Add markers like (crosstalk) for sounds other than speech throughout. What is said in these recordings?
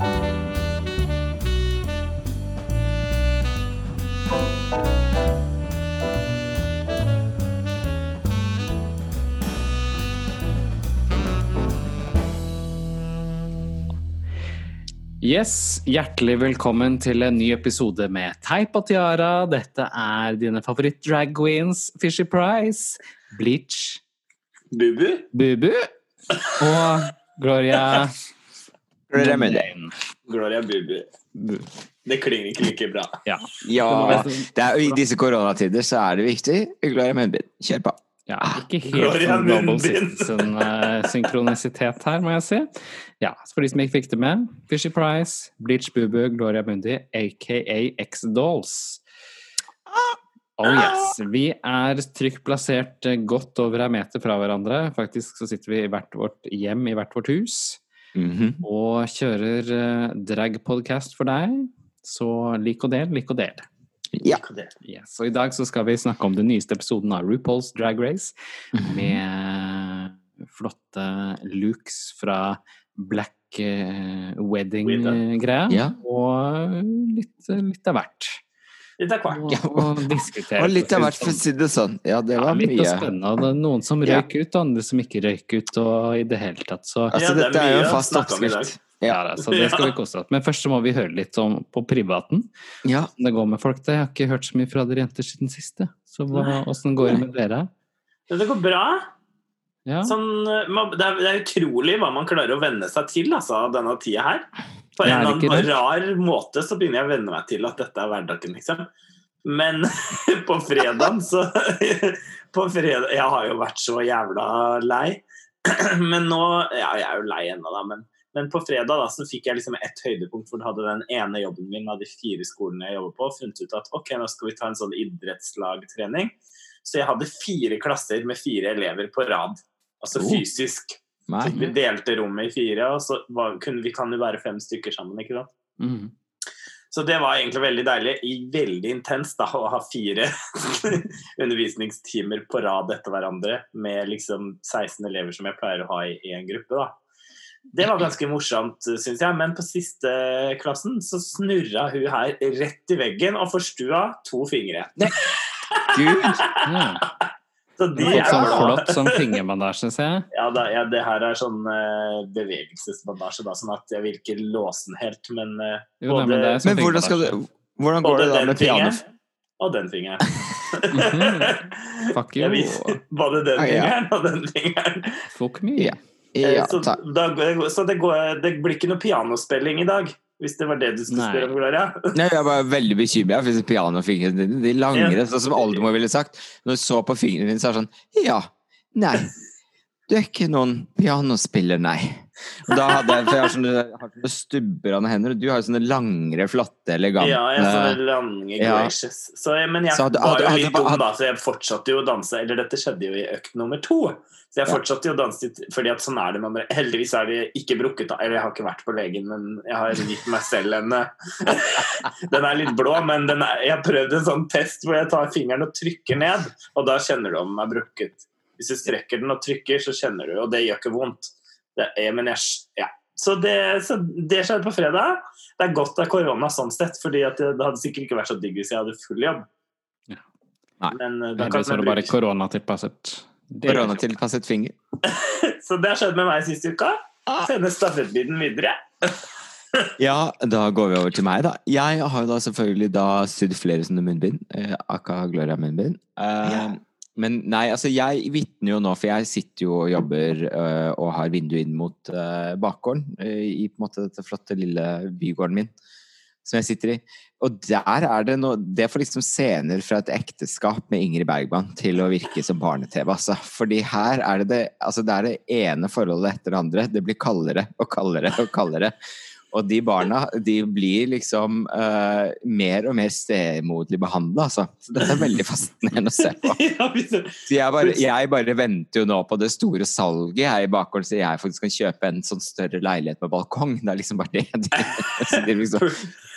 Yes, Hjertelig velkommen til en ny episode med Teip og Tiara. Dette er dine favoritt-drag queens, Fishy Price, Bleach, Bubu? Bubu og Gloria (laughs) Gloria Mundi. Mundane. Gloria Bubu. Det klinger ikke like bra. Ja. Ja, det er, i disse koronatider så er det viktig. Gloria Munnbind, kjør på. ja, ikke helt sånn Global citizen-synkronisitet her, må jeg si. Ja, For de som ikke fikk det med, Fishy Price, Bleach Bubu, Gloria Mundi, aka X-Dolls. Oh yes. Vi er trygt plassert eh, godt over en meter fra hverandre. Faktisk så sitter vi i hvert vårt hjem, i hvert vårt hus, Mhm. og kjører uh, dragpodcast for deg. Så lik og del, lik og del. Ja. Yes. Og i dag så skal vi snakke om den nyeste episoden av RuPaul's Drag Race Mhm. med flotte looks fra Black eh, Wedding-greia. Ja. Og litt, litt av hvert. Litt av hvert. kvart. og. Og litt av hvert, for å si det sånn. Ja, det ja, var litt og mye. spennende. Det er noen som Ja. røyk ut, og andre som ikke røyk ut. Og i det hele tatt så Altså, Ja, det dette er jo en fast oppskrift. ja, Ja. så det skal vi (laughs) koste oss Men først så må vi høre litt om på privaten. ja. Det går med folk. Det. Jeg har ikke hørt så mye fra dere jenter siden siste. Så åssen går det med dere? Det går bra. Ja. Sånn, eh, det, er, utrolig hva man klarer å venne seg til altså, av denne tida her. På en er eller annen rar måte så begynner jeg å venne meg til at dette er hverdagen, liksom. Men (laughs) på fredagen så (laughs) På fredag Jeg har jo vært så jævla lei. (clears throat) Men nå Ja, jeg er jo lei ennå, da, men, men på fredag da, så fikk jeg liksom et høydepunkt hvor jeg hadde den ene jobben min av de fire skolene jeg jobber på, funnet ut at ok, nå skal vi ta en sånn idrettslagtrening. Så jeg hadde fire klasser med fire elever på rad. Altså Oh. fysisk. Nei. Så vi delte rommet i fire, og så var, kunne, vi kan jo være fem stykker sammen. ikke sant? Mm. Så det var egentlig veldig deilig. Veldig intenst da, å ha fire (laughs) undervisningstimer på rad etter hverandre med liksom 16 elever som jeg pleier å ha i én en gruppe. da. Det var ganske morsomt, syns jeg. Men på siste klassen så snurra hun her rett i veggen og forstua to fingre. Gud! Ja. Så de det er sånn flott sånn fingerbandasje, ser jeg. Ja, da, ja, det her er sånn uh, bevegelsesbandasje, da, sånn at jeg vil ikke låse den helt, men uh, Jo, nei, men sånn Men hvordan skal du. Hvordan går det da med piano? og den fingeren. Mhm. Fuck you. Både den Ah, ja. fingeren og den fingeren. Fuck me. Yeah. Ja, Eh, så takk. da, så det, går, det blir ikke noe pianospilling i dag, hvis det var det du skulle spørre om, Gloria. (laughs) Nei, jeg var veldig bekymra for pianofingrene dine. De langere, sånn som oldemor ville sagt. Når du så på fingrene dine, så er det sånn Ja. Nei. Du er ikke noen pianospiller, nei. Da hadde jeg, for jeg har sånne, jeg har sånne stubber hender, og du har jo sånne langere, flotte, elegante Ja, jeg har sånne lange Ja. Så, men jeg hadde- var jo litt dum, da, så jeg fortsatte jo å danse. Eller dette skjedde jo i økt nummer to. Så jeg fortsatte jo å danse fordi at sånn er det. Man, heldigvis er det ikke brukket. Eller jeg har ikke vært på legen, men jeg har gitt meg selv en eh, (laughs) Den er litt blå, men den er, jeg har prøvd en sånn test hvor jeg tar fingeren og trykker ned, og da kjenner du om den er brukket. Hvis du strekker den og trykker, så kjenner du, og det gjør ikke vondt. Det er, men jeg, ja. Så det, så det skjedde på fredag. Det er godt det er korona sånn sett, fordi det, hadde sikkert ikke vært så digg hvis jeg hadde full jobb. Ja. Nei. Men eh, da kan det bare koronatilpasset. Koronatilpasset finger. (laughs) Så det har skjedd med meg siste uka. Sender stafettbiten videre. (laughs) Ja, da går vi over til meg, da. Jeg har jo da selvfølgelig da sydd flere sånne munnbind. Eh, Aka Gloria munnbind. Eh, Ja. Men nei, altså jeg vitner jo nå, for jeg sitter jo og jobber øh, og har vindu inn mot øh, bakgården øh, i på en måte dette flotte lille bygården min som jeg sitter i. Og der er det noe Det får liksom scener fra et ekteskap med Ingrid Bergman til å virke som barne-TV, altså. Fordi her er det det Altså det er det ene forholdet etter det andre. Det blir kaldere og kaldere og kaldere. Og de barna de blir liksom uh, mer og mer stemoderlig behandla, altså. Så dette er veldig fascinerende å se på. (laughs) Så jeg bare, jeg bare venter jo nå på det store salget her i bakgården, så jeg faktisk kan kjøpe en sånn større leilighet med balkong. Det er liksom bare det. De, (laughs) så de liksom,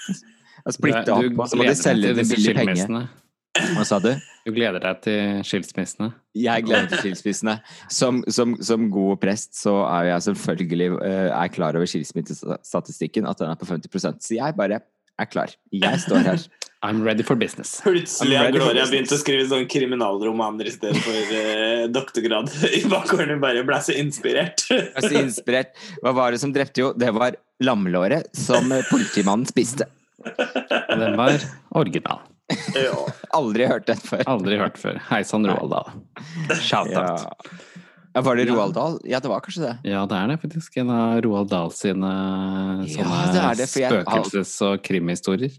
(laughs) jeg splitter opp, og så må de selge det billig. Hva sa du? Du gleder deg til skilsmissene? Jeg gleder meg til skilsmissene. Som, som, som god prest så er jeg selvfølgelig eh, er klar over skilsmissestatistikken, at den er på 50% Så jeg bare er klar. Jeg står her. (laughs) I'm ready for business. Plutselig har Gloria begynt å skrive sånn kriminalromaner i stedet for uh, doktorgrad. (laughs) I bakgården bare ble så inspirert. Er så inspirert. Hva var det som drepte jo? Det var lammelåret som politimannen spiste. Og den var original. Ja. (laughs) Aldri hørt den før. Aldri hørt før. Hei sann, Roald Dahl. Shout-out. Ja. Ja, var det Roald Dahl? Ja, det var kanskje det. Ja, det er det faktisk. En av Roald Dahl sine Ja, sånne det det, jeg- spøkelses- og krimhistorier.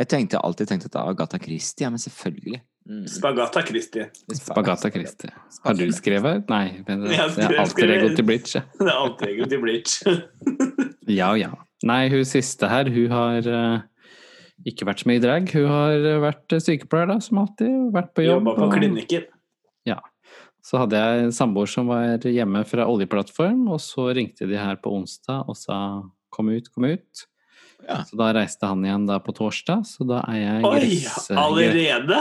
Jeg tenkte alltid tenkte at det var Agatha Christie, ja, men selvfølgelig. Mm. Spagata Christie. Spagata Christie. Har du skrevet? Nei, men det, er alltid ego til Bridge. ja. (laughs) Det er alltid egentlig blitt. (laughs) Ja ja. Nei, hun siste her, hun har eh, ikke vært så mye drag. Hun har eh, vært sykepleier, da, som alltid. Vært på jobb. Jobba på og- klinikken. Så hadde jeg en samboer som var hjemme fra oljeplattform, og så ringte de her på onsdag og sa 'kom ut, kom ut'. Ja. Så da reiste han igjen da på torsdag, så da er jeg Oi, gress- allerede?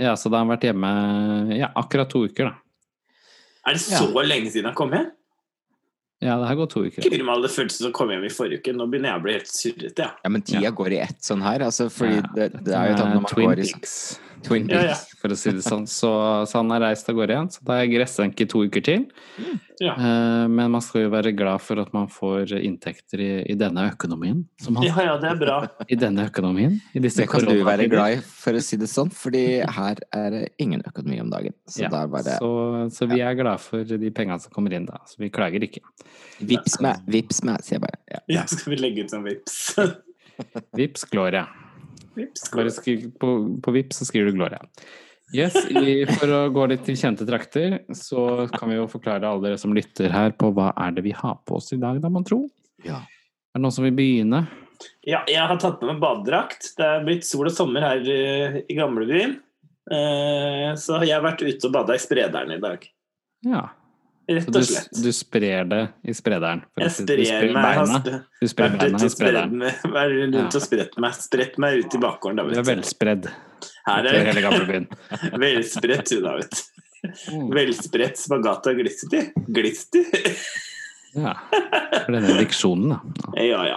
Ja, så da har han vært hjemme ja, akkurat to uker, da. Er det så lenge siden han kom hjem? Ja, det har gått to uker. Guri malla, det føltes som å komme hjem i forrige uke. Nå begynner jeg å bli helt surrete. Ja. Ja, men tida Ja. går i ett sånn her, altså, fordi Ja, det, det er jo sånn når man Twin går i sånn Peaks, Ja, ja. For å si det sånn. Så, så han har reist av gårde igjen, så da er gressenke to uker til. Ja. Uh, Men man skal jo være glad for at man får inntekter i, i denne økonomien. Som han, ja, ja, det er bra. (laughs) I denne økonomien. I disse Det kan du være glad i, for å si det sånn, fordi her er det ingen økonomi om dagen. Så Ja, da er bare så, så vi er glad for de pengene som kommer inn, da. Så vi klager ikke. Vips meg, vips meg, sier jeg bare. Ja. Ja, skal vi legge ut som vips? Vips Gloria. Vips. Bare skriv, på, på Vips så skriver du Gloria. Yes, i, For å gå litt til kjente trakter, så kan vi jo forklare alle dere som lytter her på hva er det vi har på oss i dag, da, man tror Ja. Er det noen som vil begynne? Ja, jeg har tatt på meg badedrakt. Det er blitt sol og sommer her uh, i gamlebyen. Uh, Så jeg har vært ute og bada i sprederen i dag. Ja. Rett du, og slett. du sprer det i sprederen? Jeg du sprer meg. Beina. Du sprer beina i sprederen. vært rundt og spredt meg. Spredt meg ut i bakgården, da, Du er velspredd Her er hele gamlebyen. (laughs) velspredt, du, da, vet du. Mm. Velspredt spagata glisti. Glisti? (laughs) Ja. For denne diksjonen, da. Ja, ja.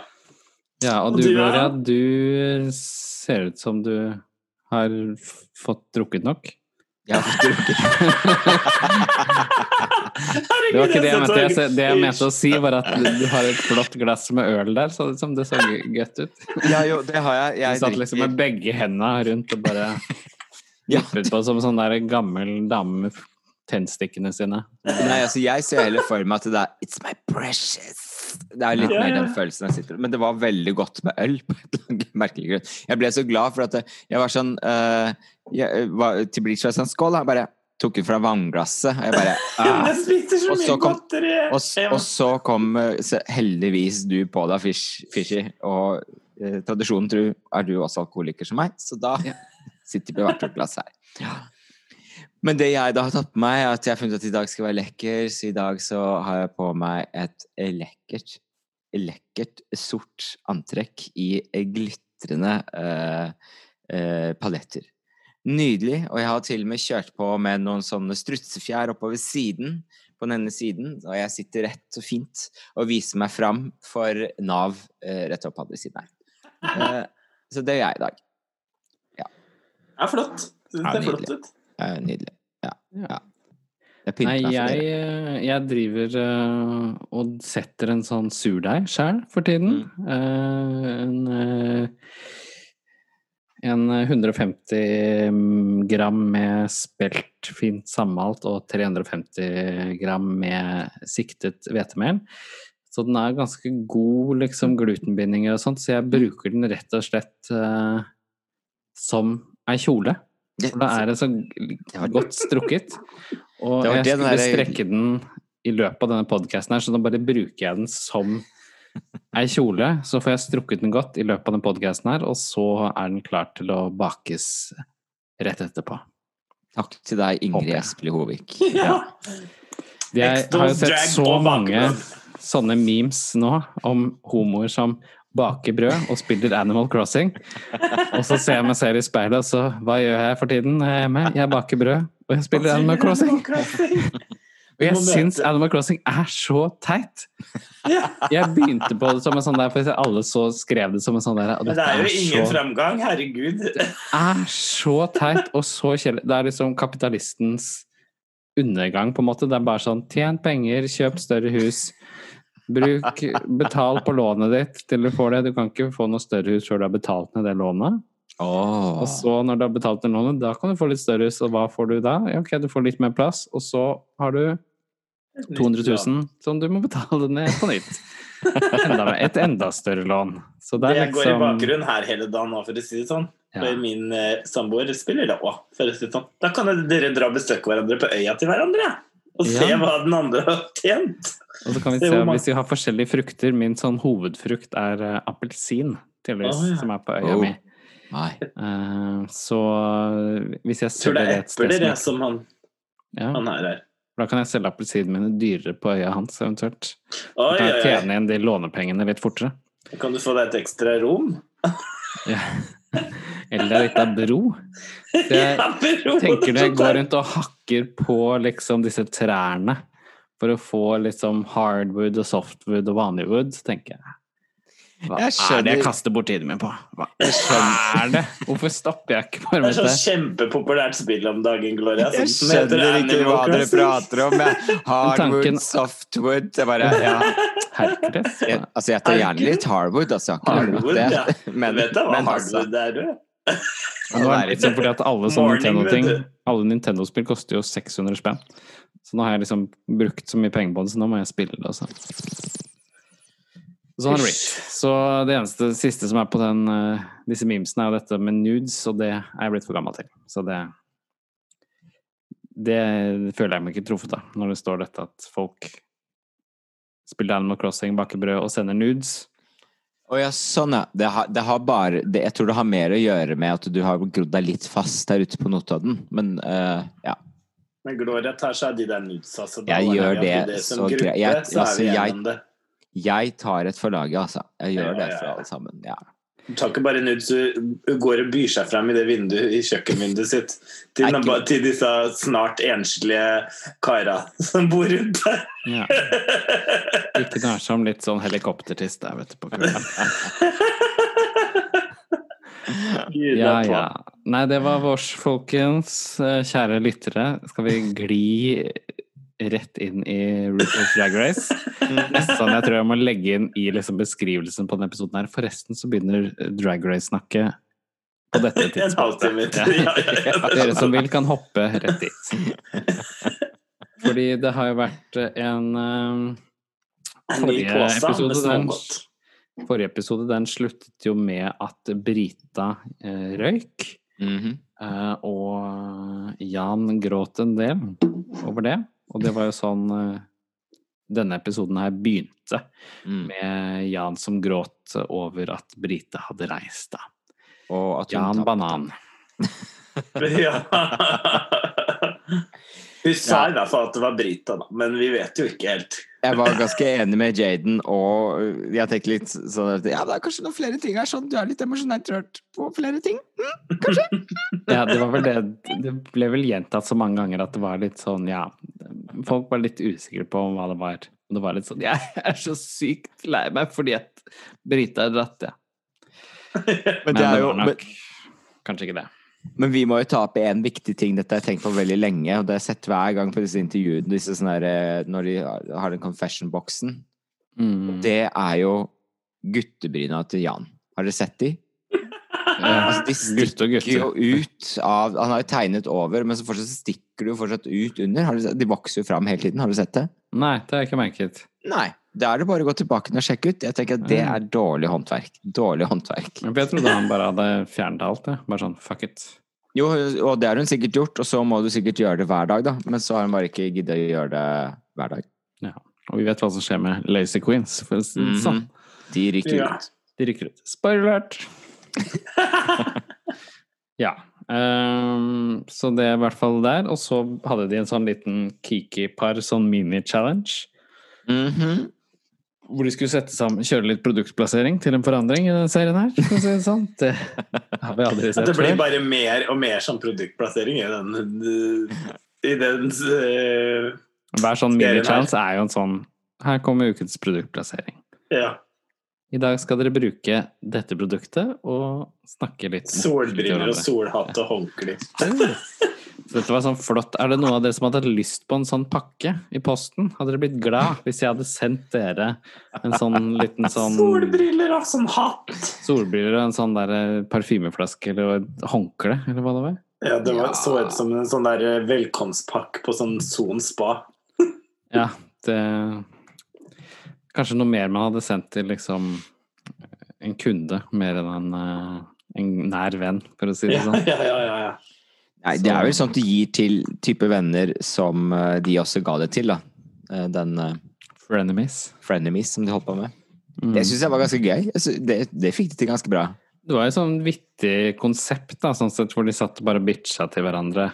Ja, og Og du, du, Gloria, du ser ut som du har fått drukket nok. Jeg har drukket. Det var ikke det jeg mente. Jeg, det jeg mente å si, var at du har et flott glass med øl der, så det, som det så godt ut. Ja, jo, det har jeg. Du satt liksom med begge hendene rundt og bare (laughs) Ja. vippet på som sånn der gammel dame med tennstikkene sine. Nei, altså, jeg ser heller for meg at det er It's my precious. Det er litt Ja, mer den følelsen jeg sitter Men det var veldig godt med øl, på et (laughs) merkelig grunn. Jeg ble så glad for at jeg var sånn uh, jeg var, Til Bleach var jeg sånn Skål! Jeg bare tok det fra vannglasset. og Jeg bare (laughs) ah. Så Og så mye kom- godteri! og, og så kom eh, så heldigvis du på deg, Fish, Fishy. Og uh, tradisjonen tro er du også alkoholiker som meg, så da sitter vi hvert vårt glass her. Men det jeg da har tatt på meg, er at jeg har funnet at i dag skal være lekker, så i dag så har jeg på meg et lekkert, lekkert sort antrekk i glitrende eh, eh, paletter. Nydelig, og jeg har til og med kjørt på med noen sånne strutsefjær oppover siden, på denne siden, og jeg sitter rett og fint og viser meg fram for Nav eh, rett opp andre siden her. Eh, så det gjør jeg i dag. Det er flott. Synes det er flott ut. Nydelig. Ja. Ja. Nei, jeg, eh, jeg driver uh, og setter en sånn surdeig sjøl for tiden. Mm. Uh, en, uh, en 150 gram med spelt, fint sammalt og 350 gram med siktet hvetemel. Så den er ganske god liksom glutenbindinger og sånt, så jeg bruker den rett og slett som ei kjole. For da er det så godt strukket. Og jeg det den skulle strekke den i løpet av denne podkasten her, så nå bare bruker jeg den som ei kjole. Så får jeg strukket den godt i løpet av denne podkasten her, og så er den klar til å bakes rett etterpå. Takk til deg, Ingrid. Espelid Hovik. (laughs) Ja. Jeg har jo sett så mange sånne memes nå om homoer som baker brød og spiller Animal Crossing. Og så ser jeg meg selv i speilet, og så Hva gjør jeg for tiden jeg er hjemme? Jeg baker brød, og jeg spiller Animal Crossing. Og jeg syns Animal Crossing er så teit. Jeg begynte på det som en sånn der, for alle så skrev det som en sånn der og Men det er jo ingen så- herregud herregud. er så teit og så kjedelig. Det er liksom kapitalistens undergang, på en måte. Det er bare sånn tjen penger, kjøp større hus. Bruk, betal på lånet ditt til du får det. Du kan ikke få noe større hus før du har betalt ned det lånet. Oh. Og så, når du har betalt ned lånet, da kan du få litt større hus. Og hva får du da? Ja, ok, du får litt mer plass. Og så har du 200 000 som du må betale ned på nytt. Enda, et enda større lån. Så det Jeg går i liksom bakgrunnen her hele dagen nå, for å si det sånn. Ja. For min eh, samboer spiller det òg, for å si det sånn. Da kan dere dra og besøke hverandre på øya til hverandre. Og se Ja. hva den andre har tjent. Og så kan vi Se se hvor hvis vi har forskjellige frukter. Min sånn hovedfrukt er uh, appelsin, tydeligvis, oh, ja. som er på øya Oh. mi. Nei. Eh, så hvis jeg Tror det selger er et sted epler, som det, som han, ja, han er her. Da kan jeg selge appelsinene mine dyrere på øya hans, eventuelt. Da Oi, kan jeg tjene igjen de lånepengene litt fortere. Kan du få deg et ekstra rom? (laughs) Ja. (laughs) Eller litt av bro. (laughs) Jeg tenker jeg går rundt og hakker på liksom disse trærne for å få liksom hardwood og softwood og vanlig wood, tenker jeg Hva Jeg er det jeg kaster bort tiden min på? Hva (laughs) er det? Hvorfor stopper jeg ikke bare med Det Det er sånn kjempepopulært spill om dagen, Gloria. Jeg skjønner ikke hva dere prater om. jeg. Hardwood, tanken- softwood Jeg bare ja. Hercules? jeg, Altså, jeg tar gjerne litt hardwood, altså. Hardwood, ja. (laughs) Men, Vet du hva men altså, hardwood er, du? Men nå er det liksom fordi at alle sånne Nintendo-ting. Alle Nintendo-spill koster jo 600 spenn. Så nå har jeg liksom brukt så mye penger på det, så nå må jeg spille det også. Sånn det. Så det eneste siste som er på den, eh, disse memesene, er jo dette med nudes, og det er jeg blitt for gammel til. Så det Det føler jeg meg ikke truffet av, når det står dette at folk spiller Animal Crossing, baker brød og sender nudes. Å ja, sånn ja. Det har, det har bare det, Jeg tror det har mer å gjøre med at du har grodd deg litt fast der ute på Notodden, men uh, ja. Men Gloria tar seg av de der nudes, så Da Jeg gjør det opp i så gruppe, greit. altså, så er altså, vi jeg- om det. Jeg tar et for laget, altså. Jeg gjør Ja, det for ja. alle sammen. Ja. Du tar ikke bare nudes, du går og byr seg frem i det vinduet i kjøkkenvinduet sitt til, ikke- til disse snart enslige kara som bor rundt der. Ja. Ikke drar som om litt sånn helikoptertist der, vet du, på kvelden. Ja, ja. Nei, det var vårs, folkens. Eh, Kjære lyttere. Skal vi gli rett inn i RuPaul's Drag Race? (laughs) Nesten jeg tror jeg må legge inn i liksom beskrivelsen på denne episoden her. Forresten så begynner Drag Race-snakket på dette (laughs) tidspunktet. Ja, (laughs) ja. Dere som vil, kan hoppe rett dit. Fordi det har jo vært en eh, Forrige episode, den, forrige episode den sluttet jo med at Brita eh, røyk. Mm -hmm. Uh, og Jan gråt en del over det. Og det var jo sånn eh, denne episoden her begynte, Mm. med Jan som gråt over at Brita hadde reist, da. Og at hun Jan. Banan. (laughs) (laughs) Ja. Hun sa i hvert fall at det var Brita, da, men vi vet jo ikke helt. Jeg var ganske enig med Jaden, og jeg tenkte litt sånn at ja, det er kanskje noen flere ting her, sånn du er litt emosjonelt rørt på flere ting. Kanskje? (laughs) Ja, det var vel det Det ble vel gjentatt så mange ganger at det var litt sånn, ja Folk var litt usikre på hva det var. Og det var litt sånn (laughs) Jeg er så sykt lei meg fordi at Brita er dratt, ja. Men, det er jo, var men, kanskje ikke det. Men vi må jo ta opp en viktig ting, dette har jeg tenkt på veldig lenge, og det har jeg sett hver gang på disse intervjuene, disse her, eh, når de har- den confession-boksen. Mm. Det er jo guttebryna til Jan. Har dere sett de? Ja, Altså, de gutte og stikker jo ut av Han har jo tegnet over, men så fortsatt stikker de jo fortsatt ut under. Har du? De vokser jo fram hele tiden. Har du sett det? Nei, det har jeg ikke merket. Nei. Da er det bare å gå tilbake og sjekke ut. Jeg tenker at det er dårlig håndverk. Dårlig håndverk. Men Jeg trodde han bare hadde fjernet alt, det. Bare sånn fuck it. Jo, og det har hun sikkert gjort, og så må du sikkert gjøre det hver dag, da. Men så har hun bare ikke giddet å gjøre det hver dag. Ja. Og vi vet hva som skjer med Lazy Queens, for å si det sånn. De rykker Ja. ut. De rykker ut. Spoiler (laughs) ja. Um, så det er i hvert fall der. Og så hadde de en sånn liten Kiki-par, sånn mini-challenge. Mhm. hvor de skulle sette sammen, kjøre litt produktplassering til en forandring i denne serien her. Si det sånn. (laughs) Det har vi aldri At sett det blir før. bare mer og mer sånn produktplassering i den I den uh, Hver sånn mini-chance er jo en sånn Her kommer ukens produktplassering. Ja. I dag skal dere bruke dette produktet og snakke litt Solbriller og solhatt og håndkle. (laughs) (laughs) Så Dette var sånn flott. Er det noen av dere som hadde lyst på en sånn pakke i posten? Hadde dere blitt glad hvis jeg hadde sendt dere en sånn liten sånn Solbriller og sånn hatt! solbriller og en sånn der eh, parfymeflaske eller et håndkle, eller hva det var? Ja, det var, så ut som en sånn der velkomstpakke på sånn Son spa. (laughs) Ja, det Kanskje noe mer man hadde sendt til liksom en kunde, mer enn en, eh, en nær venn, for å si det sånn. (laughs) ja, ja, ja, ja. Nei, det er vel at du gir til type venner som eh, de også ga det til, da. Eh, Den uh, Frenemies. frenemies som de holdt på med. Mm. Det syns jeg var ganske gøy. Det, det fikk de til ganske bra. Det var jo sånn vittig konsept, da, sånn sett, hvor de satt og bare bitcha til hverandre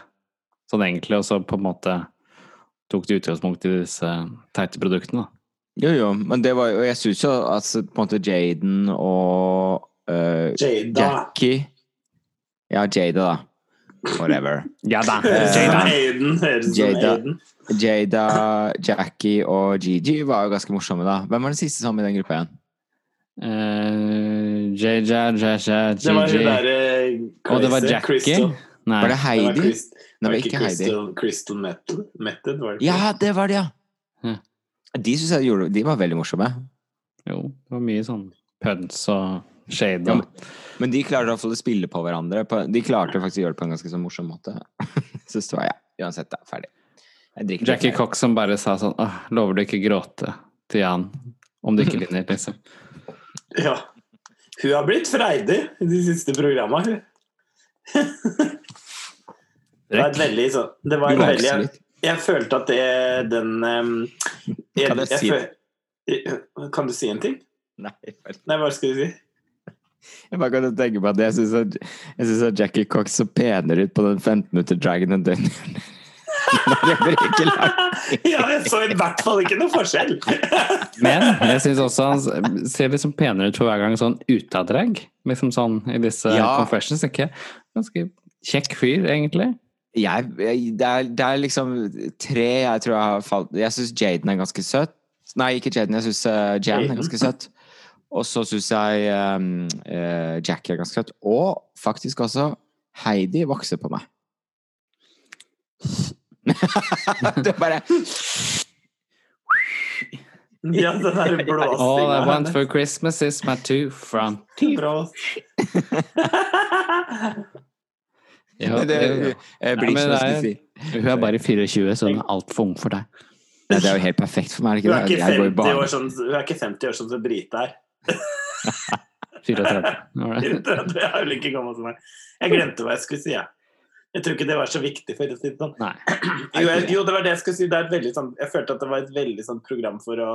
sånn egentlig, og så på en måte tok de utgangspunkt i disse teite produktene. da. Jo, jo, men det var jo Jeg syns jo at på en måte Jaden og eh, Jada. Jackie Ja, Jada, da. Whatever. Ja da! Som Jada. Jada. Jada, Jackie og Gigi var jo ganske morsomme, da. Hvem var den siste som i den gruppa igjen? Uh, Jaja, Jaja, Det var hun Gigi derre Og det var Jackie? Nei. Var det Det var Heidi? Christ- Det var ikke ikke Heidi. Crystal, Crystal Metal, Method, var det? Ja, det var det, ja! Ja. De syns jeg gjorde De var veldig morsomme. Jo, det var mye sånn pøns og shade. Ja, Men de klarte i hvert fall å spille på hverandre. På, de klarte faktisk å gjøre det på en ganske sånn morsom måte. (laughs) Så det var ja, uansett, da. Ferdig. Jeg drikker Jackie. Cox som bare sa sånn Åh, lover du ikke gråte til Jan om du ikke (laughs) vinner, liksom. Ja. Hun har blitt freidig i de siste programmene, hun. (laughs) Det var et veldig sånn Det var et veldig jeg, Jeg følte at det den um, jeg, Kan jeg si jeg- Kan du si en ting? Nei. Nei, hva skal du si? Jeg bare kan tenke på at jeg syns at, at Jackie Cox så penere ut på den 15 minutter Dragon and Dungeon. (laughs) Når jeg Ja, jeg så i hvert fall ikke noe forskjell. Men jeg syns også han ser liksom penere ut for hver gang sånn utadrag. Liksom sånn i disse Ja. confessions. Ikke? Ganske kjekk fyr, egentlig. jeg, jeg, det, er, det er liksom tre jeg tror jeg har falt Jeg syns Jaden er ganske søt. Nei, ikke Jaden. Jeg syns Jan er ganske søt. Og så syns jeg um, uh, Jack er ganske søt. Og faktisk også Heidi vokser på meg. (laughs) det er bare Ja, den der (laughs) blåsinga. All I want for Christmas is my two front teeth. (laughs) Ja, det, jeg blir ikke er- jeg si. Hun er bare 24, så hun er altfor ung for deg. Nei, det er jo helt perfekt for meg. Hun Er er ikke ikke det? Jeg går i 50 år barne. sånn, hun er ikke 50 år sånn som Brite er. 34. Var det? Er vel ikke gammel som meg. Jeg glemte hva jeg skulle si, jeg. Jeg tror ikke det var så viktig, for å si det sånn. (clears throat) Jo, jeg, jo, det var det jeg skulle si. Veldig sånn, jeg følte at det var et veldig sånn program for å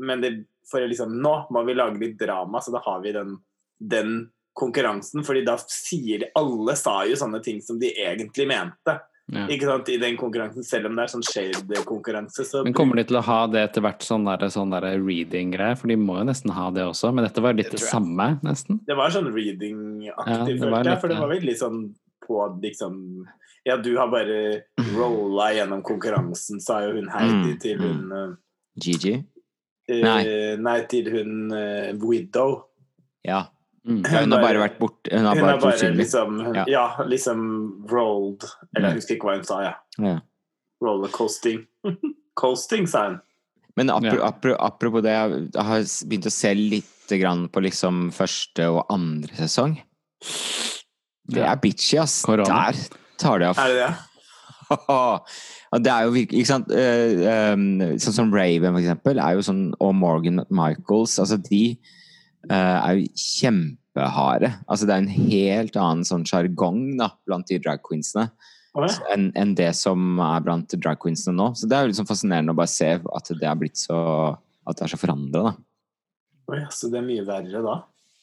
Men det, for liksom Nå må vi lage litt drama, så da har vi den, den konkurransen. fordi da sier de Alle sa jo sånne ting som de egentlig mente. Ja. Ikke sant, I den konkurransen, selv om det er sånn shade-konkurranse. Så Men kommer de til å ha det etter hvert sånn der, sånn der reading-greie? For de må jo nesten ha det også. Men dette var litt Det det, samme, nesten. Det var sånn Ja, reading-aktig, var følte jeg. For det var veldig sånn på liksom Ja, du har bare rolla gjennom konkurransen, sa jo hun Heidi Mm, til hun eh, Gigi? Uh, Nei. nei, til hun uh, Widow. Ja. Mm. ja. Hun har bare vært borte. Hun har Hun bare liksom hun, Ja. ja. liksom rolled Eller jeg husker ikke hva hun sa, ja. Ja. Rollercoasting. (laughs) Coasting, sa hun. Men apro, apro, apropos det, jeg har begynt å se litt grann på liksom første og andre sesong. Det er bitchy, ass. Korona. Der tar det av. Er det det? (laughs) Og det er jo virkelig Ikke sant? Eh, um, sånn som Raven, for eksempel, er jo sånn, og Morgan Michaels, altså de eh, er jo kjempeharde. Altså det er en helt annen sånn sjargong da, blant de drag queensene enn en det som er blant drag queensene nå. Så det er jo liksom fascinerende å bare se at det er blitt så At det er så forandra, da. Oi, så det er mye verre da?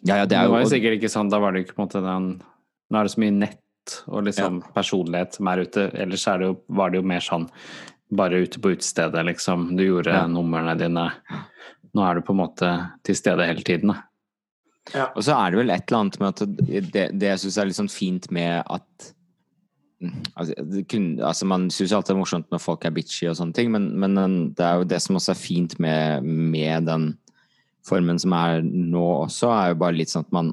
Ja, ja, det Det er jo var jo sikkert ikke sånn, da var det ikke på en måte den Nå er det så mye nett og liksom personlighet som er ute. Ellers er det jo, var det jo mer sånn bare ute på utestedet, liksom. Du gjorde Ja. numrene dine. Nå er du på en måte til stede hele tiden, da. Og så er det vel et eller annet med at det, det jeg syns er litt sånn fint med at altså, det kun, altså Man syns alltid det er morsomt når folk er bitchy og sånne ting, men, men det er jo det som også er fint med, med den formen som er nå også, er jo bare litt sånn at man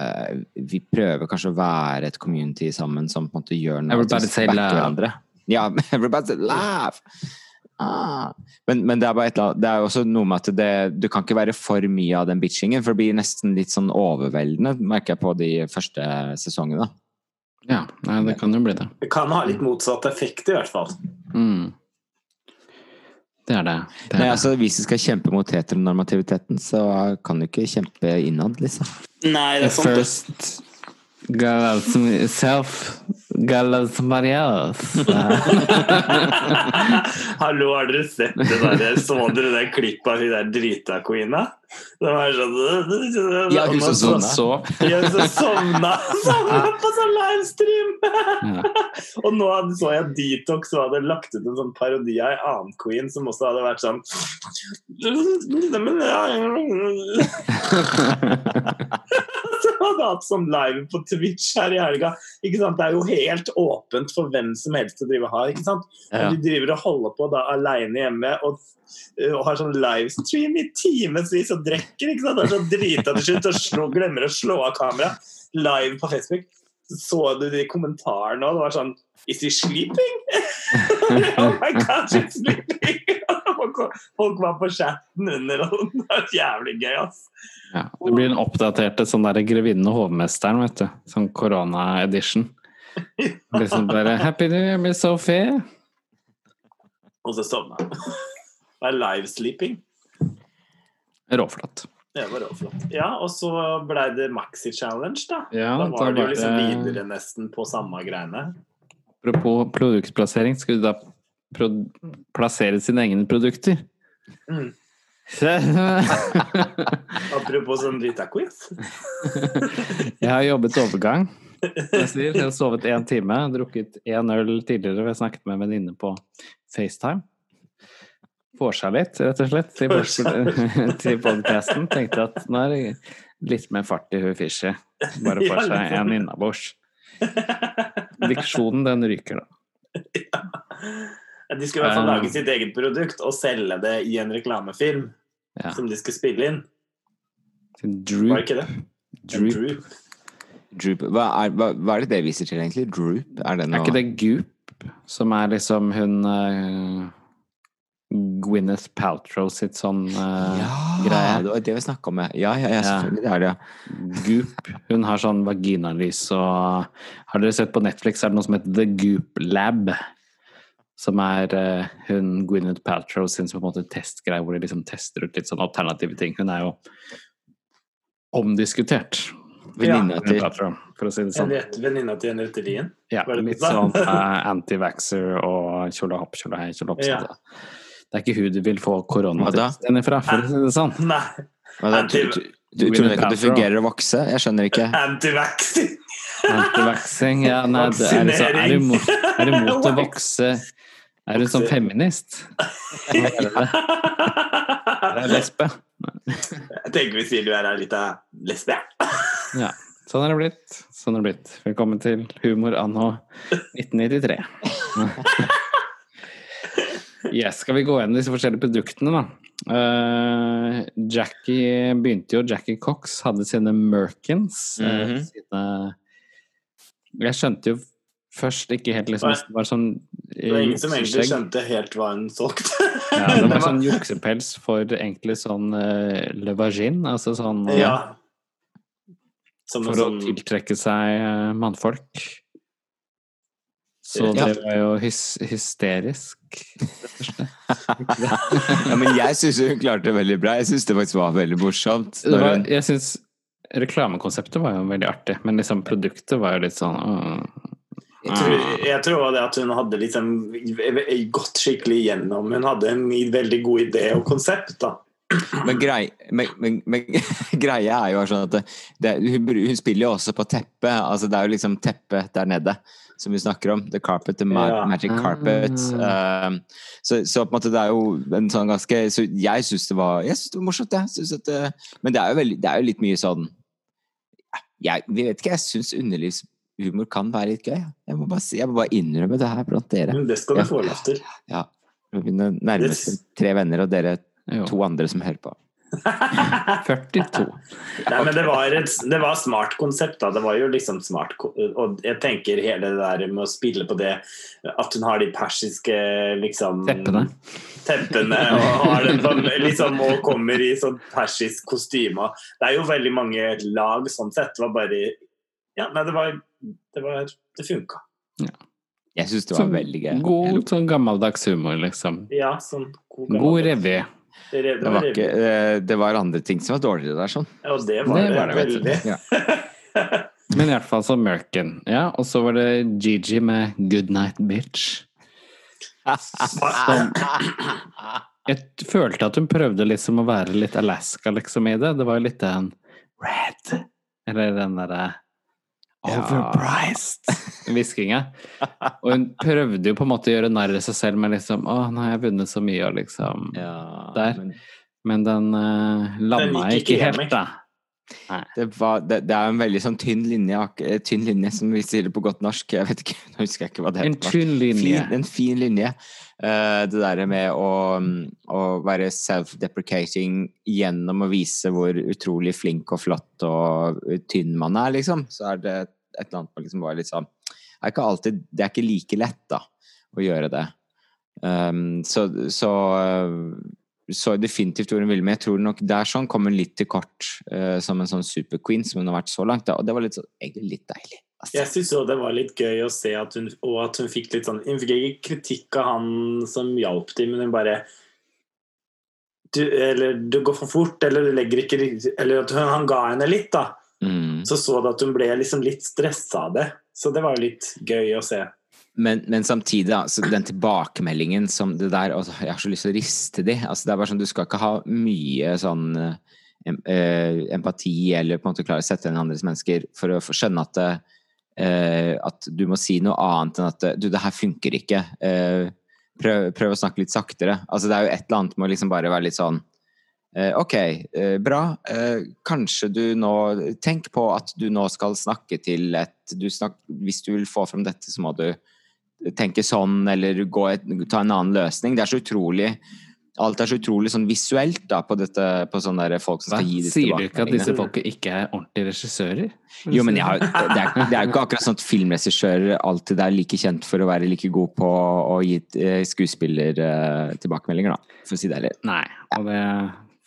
uh, Vi prøver kanskje å være et community sammen som på en måte gjør noe Everybody say laugh!» hverandre. Ja, (laughs) everybody say laugh! Ah. Men, men det er bare et eller annet Det er også noe med at det, du kan ikke være for mye av den bitchingen, for det blir nesten litt sånn overveldende, merker jeg på de første sesongene. Ja, nei, det kan jo bli det. Det kan ha litt motsatt effekt, i hvert fall. Mm. Det er det. det, er Nei, det. altså Hvis vi skal kjempe mot heteronormativiteten, så kan du ikke kjempe innad, liksom. Nei, det er sant. First Girl som self Somebody else. (laughs) Hallo, har dere sett det der? Så dere det klippet av hun der drita queena? Det var sånn Ja, hun som Så, sovna. så Ja, hun som sovna på sånn livestream! Og nå så jeg Detox og hadde lagt ut en sånn parodi av ei annen queen som også hadde vært sånn Men (laughs) ja (laughs) Så hadde hatt sånn live på Twitch her i helga. Ikke sant? Det er jo helt åpent for hvem som helst å drive har. ikke sant? Ja. Og de driver og holder på da alene hjemme og, og har sånn livestream i timevis og drikker. ikke sant? Det er så drita til slutt og slå, glemmer å slå av kameraet. Live på Facebook. Så du de kommentarene og det var sånn Is he sleeping? (laughs) oh my god, she's sleeping! (laughs) Folk, folk var på chatten under, og det var jævlig gøy, ass. Ja, det blir den oppdaterte sånn derre Grevinnen og hovmesteren, vet du. Sånn korona-edition. Liksom bare Happy New Year, Miss Sophie. Og så sovna han. Det er livesleeping. Råflott. Det var råflott. Ja, og så blei det Maxi Challenge, da. Ja, da var det jo liksom videre nesten på samme greiene. Apropos produktplassering, skulle du da plassere sine egne produkter? Mm. (laughs) Apropos sånn drita quiz. Jeg har jobbet overgang. Jeg, har sovet én time, drukket én øl tidligere. Vi har snakket med en venninne på FaceTime. Får seg litt, rett og slett, til, til podkasten. Tenkte at nå er det litt mer fart i hun Fishy. Bare får seg en innabords. Diksjonen, den ryker, da. De skulle i hvert fall lage sitt eget produkt og selge det i en reklamefilm Ja. som de skulle spille inn. Var ikke det? Droop. Droop. Hva er, hva, hva er det det viser til, egentlig? Droop? Er det noe Er ikke det Goop, som er liksom hun uh, Gwyneth Paltrow sitt sånn uh, Ja, greie? det var det vi snakka om. ja. Ja, ja, ja, Ja. selvfølgelig. Det er det, ja. Goop. Hun har sånn vaginalys og Har dere sett på Netflix er det noe som heter The Goop Lab? Som er uh, hun Gwyneth Paltrow sin som på en måte testgreie, hvor de liksom tester ut litt sånn alternative ting. Hun er jo omdiskutert. Venninna til for å si det sånn. Venninna til Henriette Lien. Ja, litt sånn uh, (laughs) anti-vaxxer og tjolahopp, tjolahei, tjolahopp. Ja. Det det er ikke hun du vil få koronatesten ifra, for å si det sånn. Nei, Hva da, Anti- du, du, du tror ikke at det fungerer å vokse? Jeg skjønner ikke. anti-vaxxing! Anti-vaxxing, ja, nei, det er, så, er, du mot, er du mot å (laughs) vokse Er du sånn feminist? Hva (laughs) er det? Er lesbe? Jeg tenker vi sier du er ei lita lesbe. Ja. Sånn er det blitt. Sånn er det blitt. Velkommen til Humor anno 1993. Yes, skal vi gå gjennom disse forskjellige produktene, da? Uh, Jackie begynte jo Jackie Cox hadde sine Merkins. eh, Mhm. sine Jeg skjønte jo først ikke helt liksom Nei. Det var sånn Det var ingen som egentlig skjønte helt hva hun solgte. Ja, det var (laughs) sånn juksepels for egentlig sånn uh, le vagin, altså sånn eh, Ja. Som For sånn... å tiltrekke seg eh, mannfolk. Så Ja. det var jo hys hysterisk. (laughs) Ja, men jeg syns hun klarte det veldig bra. Jeg syns det faktisk var veldig morsomt. Det var, jeg synes, reklamekonseptet var jo veldig artig, men liksom produktet var jo litt sånn øh, Jeg tror, jeg tror det at hun hadde liksom gått skikkelig igjennom. Hun hadde en veldig god idé og konsept, da. Men, grei, men, men, men (laughs) greia er jo sånn at det, det, hun, hun spiller jo også på teppet. Altså det er jo liksom teppet der nede. som vi snakker om. The Carpet, The ma Ja. Magic Carpet. Ah. Um, så, så på en måte det er jo en sånn ganske Så jeg syns det det var morsomt, jeg. Synes at det, men det er, jo veldig, det er jo litt mye sånn jeg, Vi vet ikke, jeg syns underlivshumor kan være litt gøy. Jeg må bare, si, jeg må bare innrømme det her blant dere. Men det skal du få lov til. Ja. Mine nærmeste tre venner og dere Jo. to andre som hører på. (laughs) 42. Nei, men det var et det var smart konsept, da. Det var jo liksom smart Og jeg tenker hele det der med å spille på det At hun har de persiske liksom Teppene. teppene og har den sånn, liksom, og kommer i sånn persisk kostyme. Det er jo veldig mange lag sånn sett. Det var bare Ja, nei, det var Det, var, det funka. Jeg syns det var Så veldig gøy. God sånn gammeldags humor, liksom. Ja, sånn god God revy. Det, det, var, ikke, eh, det var andre ting som var dårligere der, sånn. Ja, det var Det det, var det, vet du. veldig. Ja. (laughs) Men i hvert fall så Merkin. Ja, og så var det Gigi med Good Night Bitch. Som Jeg følte at hun prøvde liksom å være litt Alaska liksom i det. Det var jo litt den Red Eller den derre Overpriced (laughs) hviskinga. Og hun prøvde jo på en måte å gjøre narr av seg selv med liksom Å, nå har jeg vunnet så mye, og liksom Ja, Der. men Men den uh, landa Den ikke ikke helt, da. Det, var, det, det er en veldig sånn tynn linje, eh, tynn linje, som vi sier det på godt norsk. Jeg vet ikke, (laughs) nå husker jeg ikke hva det En tynn linje. Fin, en fin linje. Uh, det derre med å, å være self-deprecating gjennom å vise hvor utrolig flink og flott og tynn man er, liksom. Så er det et eller annet med liksom bare litt sånn er ikke alltid Det er ikke like lett, da, å gjøre det. Um, så, så så definitivt hvor hun ville, men jeg tror nok der sånn kom hun litt til kort uh, som en sånn superqueen som hun har vært så langt. Da. Og det var litt, så- egentlig litt deilig. Altså. Jeg syns òg det var litt gøy å se at hun, og at hun fikk litt sånn Hun fikk ikke kritikk av han som hjalp dem, men hun bare du, Eller du går for fort, eller du legger ikke Eller at hun, han ga henne litt, da. Mm. Så så du at hun ble liksom litt stressa av det. Så det var jo litt gøy å se. Men, men samtidig, altså, den tilbakemeldingen som det der altså, Jeg har så lyst til å riste de. Altså, det er bare sånn, Du skal ikke ha mye sånn eh, em- eh, empati eller på en måte klare å sette inn andres mennesker for å skjønne at eh, at du må si noe annet enn at Du, det her funker ikke. Eh, prøv, prøv å snakke litt saktere. Altså, det er jo et eller annet med å liksom bare være litt sånn eh, Ok, eh, bra. Eh, kanskje du nå Tenk på at du nå skal snakke til et du snak, Hvis du vil få frem dette, så må du tenke sånn, eller gå et, ta en annen løsning. Det er så utrolig Alt er så utrolig sånn visuelt da, på, dette, på sånne der folk som Hva? skal gi disse Sier du ikke at disse tilbakemeldingene. folka ikke er ordentlige regissører? Jo, men jeg har, det, er, det er jo ikke akkurat sånn at filmregissører alltid er like kjent for å være like god på å gi skuespillertilbakemeldinger, skuespiller eh, da, for å si det ærlig. Nei, og det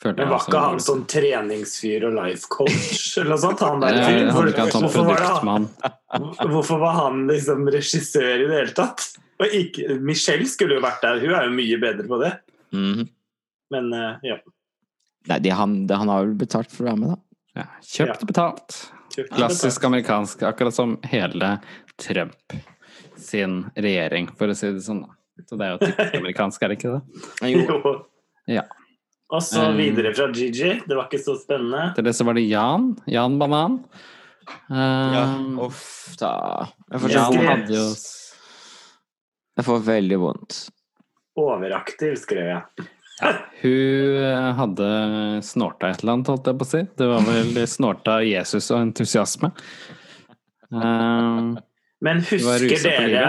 føler Men var ikke han sånn treningsfyr og life coach (laughs) eller noe sånt? Han der Ja, fyren? Hvorfor var han- produktmann. (laughs) Hvorfor var han liksom regissør i det hele tatt? Og ikke, Michelle skulle jo vært der, hun er jo mye bedre på det. Mhm. Men eh, ja. Nei, det, han, det, han har vel betalt for å være med, da. Ja, kjøpt betalt. kjøpt Klassisk amerikansk, akkurat som hele Trump sin regjering, for å si det sånn. da. Så det er jo typisk (laughs) amerikansk, er det ikke det? Jo. Ja. Og så Um, videre fra Gigi. Det var ikke så spennende. Til det så var det Jan. Jan Banan. Um, Uff da. Jeg får, Jan hadde jo jeg får veldig vondt. Overaktiv, skrev jeg. Hun eh, hadde snorta et eller annet, holdt jeg på å si. Det var vel snorta Jesus og entusiasme. Um, Men husker dere.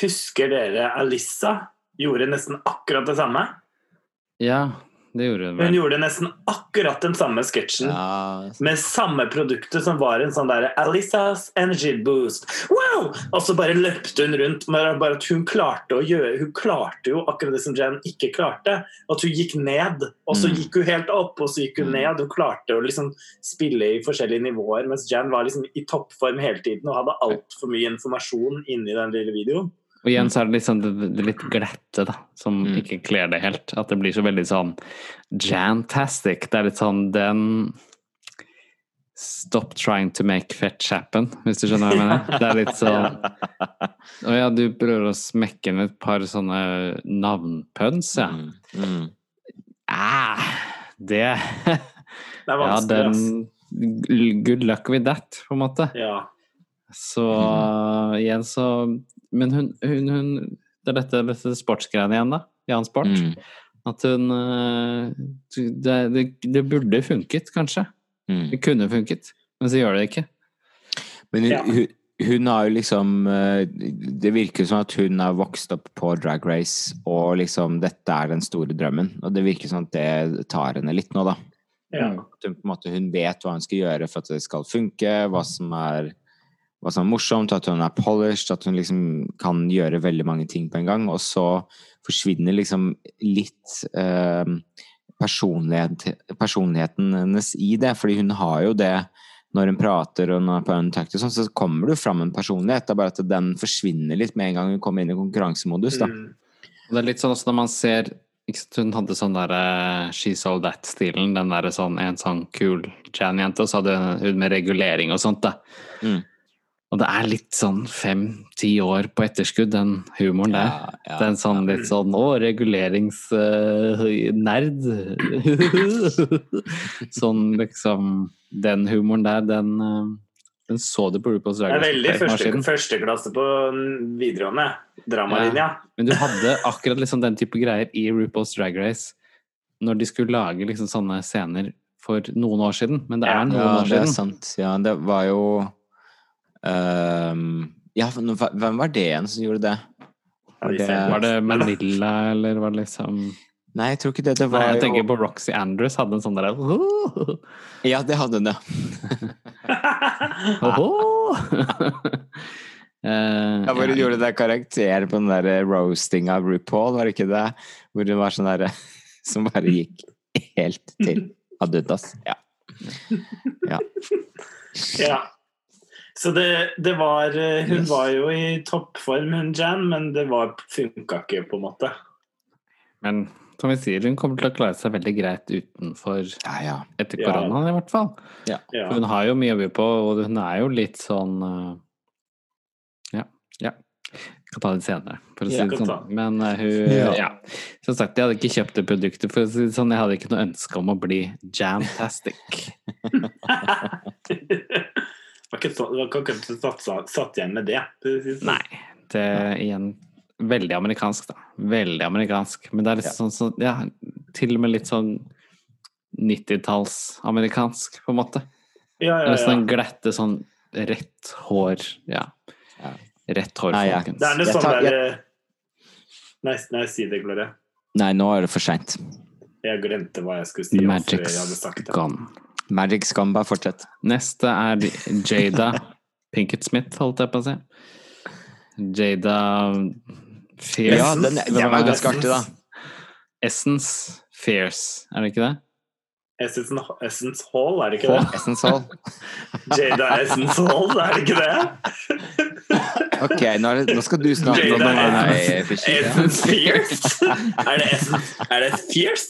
Husker dere Alissa gjorde nesten akkurat det samme? ja, gjorde hun Hun gjorde nesten akkurat den samme sketsjen. Ja, Med samme produktet som var en sånn der Alisas Energy Boost. Wow! Og så bare løpte hun rundt. Men bare at hun klarte å gjøre Hun klarte jo akkurat det som Jen ikke klarte. At hun gikk ned, og så Mm. gikk hun helt opp, og så gikk hun Mm. ned. Hun klarte å liksom spille i forskjellige nivåer, mens Jen var liksom i toppform hele tiden og hadde altfor mye informasjon inni den lille videoen. Og igjen så er det liksom det, det litt glette, da, som Mm. ikke kler det helt. At det blir så veldig sånn jantastic. Det er litt sånn den Stop trying to make fetch happen, hvis du skjønner hva jeg mener. Det er litt sånn Å ja, du prøver å smekke inn et par sånne navnpøns, ja. Mm, mm. Ah, det Det er vanskelig, ass. den Good luck with that, på en måte. Ja. Så igjen så Men hun, hun, hun Det er dette, dette sportsgreiene igjen, da. Jan Sport. Mm. At hun eh, det, det, det burde funket, kanskje. Mm. Det kunne funket, men så gjør det ikke. Men hun, Ja. hun, hun har jo liksom eh, Det virker som at hun har vokst opp på Drag Race, og liksom dette er den store drømmen. Og det virker som at det tar henne litt nå, da. Ja. At hun, på en måte, hun vet hva hun skal gjøre for at det skal funke, hva som er, hva som er morsomt, at hun er polished, at hun liksom kan gjøre veldig mange ting på en gang. Og så forsvinner liksom litt eh, personlighet, personligheten hennes i det, fordi hun har jo det når hun prater og når hun er på Untucked og sånn, så kommer jo fram en personlighet. Det er bare at den forsvinner litt med en gang hun kommer inn i konkurransemodus, da. Mm. Og det er litt sånn også når man ser Hun hadde sånn derre She Sold That-stilen. Den der sånn en sånn kul Jan-jente, og så hadde hun med regulering og sånt, da. Mm. Og det er litt sånn fem-ti år på etterskudd, den humoren der. Ja, ja. Er sånn litt sånn Å, reguleringsnerd. (laughs) sånn liksom Den humoren der, den, eh, den så du på RuPaul's Drag Race. Det er veldig første, førsteklasse på videregående. Dramalinja. Men du hadde akkurat liksom den type greier i RuPaul's Drag Race når de skulle lage liksom sånne scener for noen år siden. Men det er noen Ja, år det er sant. Ja, det var jo ehm, Ja, hvem var det igjen som gjorde det? Var det- Var det Manila, eller var det liksom Nei, jeg tror ikke det. Det var Nei, jeg jo tenker på Roxy Andrews hadde en sånn derre (laughs) Ja, det hadde hun, ja. (laughs) (laughs) Eh, Ja, hvor hun ja. gjorde det karakter på den der roasting av RuPaul, var det ikke det? Hvor hun var sånn derre Som bare gikk helt til Adudas. Ja. ja. Ja. Så det, det var eh, Hun Yes. var jo i toppform, hun Jan, men det var funka ikke, på en måte. Men som vi sier, hun kommer til å klare seg veldig greit utenfor Ja, ja. etter Ja. koronaen, i hvert fall. Ja. For Hun har jo mye å by på, og hun er jo litt sånn eh, Ja. ja. Jeg kan ta det senere, for å si det sånn. Men uh, hun Ja. Ja. Som sagt, jeg hadde ikke kjøpt det produktet, for å si det sånn. Jeg hadde ikke noe ønske om å bli jamtastic. (laughs) (laughs) (laughs) var ikke så, var ikke satt, satt igjen med det. sånn. Nei. Det er igjen veldig amerikansk, da. Veldig amerikansk. Men det er litt sånn, sånn Ja, til og med litt sånn 90-talls-amerikansk, på en måte. Ja, ja, Eller sånn ja. glatte, sånn rett hår Ja. Ja. Rett hår, Nei, folkens. Det er noe sånn der Nei, nei, si det, Gloria. Nei, nå er det for seint. Jeg glemte hva jeg skulle si. The før jeg hadde sagt Magic's det. gone. Magic Scum, bare fortsett. Neste er Jada Pinkett Smith, holdt jeg på å si. Jada Fierce. Ja, den, den var ganske artig, da. Essence Fierce, er det ikke det? Essence, Essence Hall, er det ikke det? Essence Hall. Jada Essence Hall, er det ikke det? Ok, nå, det, nå skal du snakke om Essence. Ja. Fierce? Er det Essence Er det Fierce?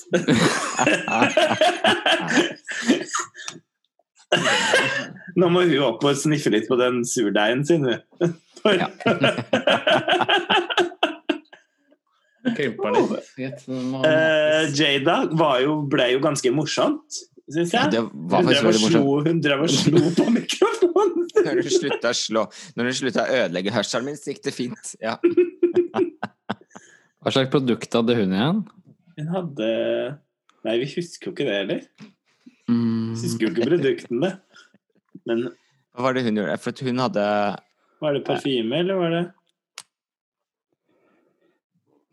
Nå må hun opp og sniffe litt på den surdeigen sin. hun. Ja. Eh, Jada var jo, ble jo ganske morsomt, syns Ja, jeg. det var Hun drev og slo, hun drev og slo på mikrofonen. (laughs) Når du slutta å slå Når du slutta å ødelegge hørselen min, så gikk det fint. Ja. Hva slags produkt hadde hun igjen? Hun hadde Nei, vi husker jo ikke det heller. Mm, husker jo ikke produktene. Men Hva var det hun gjorde? For at hun hadde var det parfyme, eller var det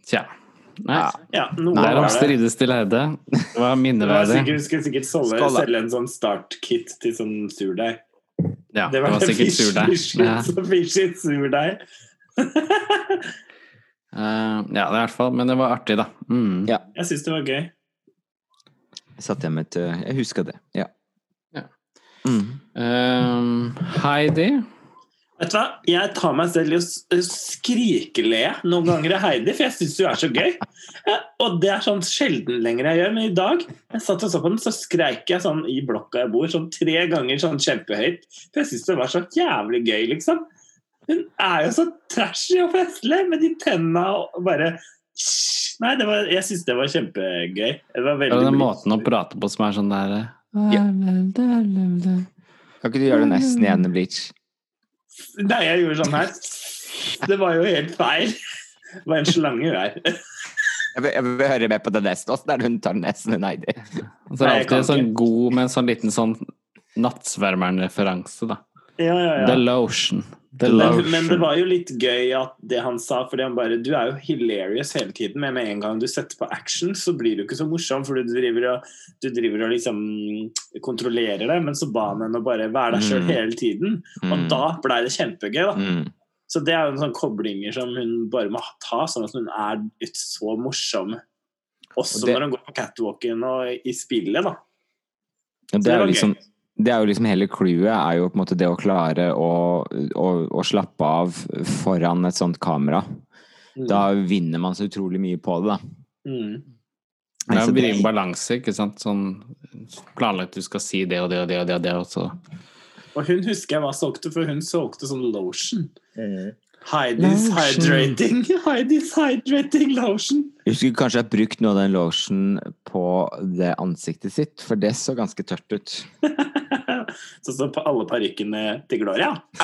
Tja. Nei. Ja. Derom strides til Heide. Det var minneverdig. sikkert, skulle sikkert selge, selge en sånn startkit til sånn surdeig. Ja, det var sikkert fish- surdeig. fish- surdeig. Eh, ja, det er i hvert fall. Men det var artig, da. Mm. Ja. Jeg syns det var gøy. Jeg satt hjemme et Jeg huska det. Ja. Ja. Mm. Um, Heidi Vet du hva? Jeg tar meg selv i å skrikele noen ganger av Heidi, for jeg syns du er så gøy. Og det er sånn sjelden lenger jeg gjør, men i dag jeg satt og så på den, så skreik jeg sånn i blokka jeg bor, sånn tre ganger sånn kjempehøyt. For jeg syns det var så jævlig gøy, liksom. Hun er jo så trashy og festlig med de tenna og bare Nei, det var, jeg syns det var kjempegøy. Det var Ja, veldig den måten å prate på som er sånn der Ja. Kan ikke du gjøre det nesten igjen i Bleach? Nei, jeg gjorde sånn her. Det var jo helt feil. Det var en slange hun er. Jeg vil, jeg vil høre med på det neste. Åssen også, der hun tar nesen i Heidi. Så er det kan alltid sånn god med en sånn liten sånn nattsvermerreferanse, da. Ja, ja, ja. The lotion. Men, men det var jo litt gøy at det han sa, fordi han bare Du er jo hilarious hele tiden, men med en gang du setter på action, så blir du ikke så morsom, for du driver og, du driver og liksom kontrollerer det, men så ba han henne å bare være deg sjøl Mm. hele tiden. Og Mm. da blei det kjempegøy, da. Mm. Så det er jo en sånn koblinger som hun bare må ta, sånn at hun er litt så morsom. Også Og det- når hun går på catwalken og i spillet, da. Så det er var jo gøy. Det er jo liksom hele clouet er jo på en måte det å klare å, å, å slappe av foran et sånt kamera. Mm. Da vinner man så utrolig mye på det, da. Mm. Det er å en balanse, ikke sant. Sånn planlagt du skal si det og det og det og det, og det og så Og hun husker jeg hva solgte, for hun solgte sånn lotion. Heidi's hydrating Heidi's (laughs) hydrating lotion. Jeg skulle kanskje ha brukt noe av den lotion på det ansiktet sitt, for det så ganske tørt ut. (laughs) Sånn som på alle parykkene til Gloria. (laughs)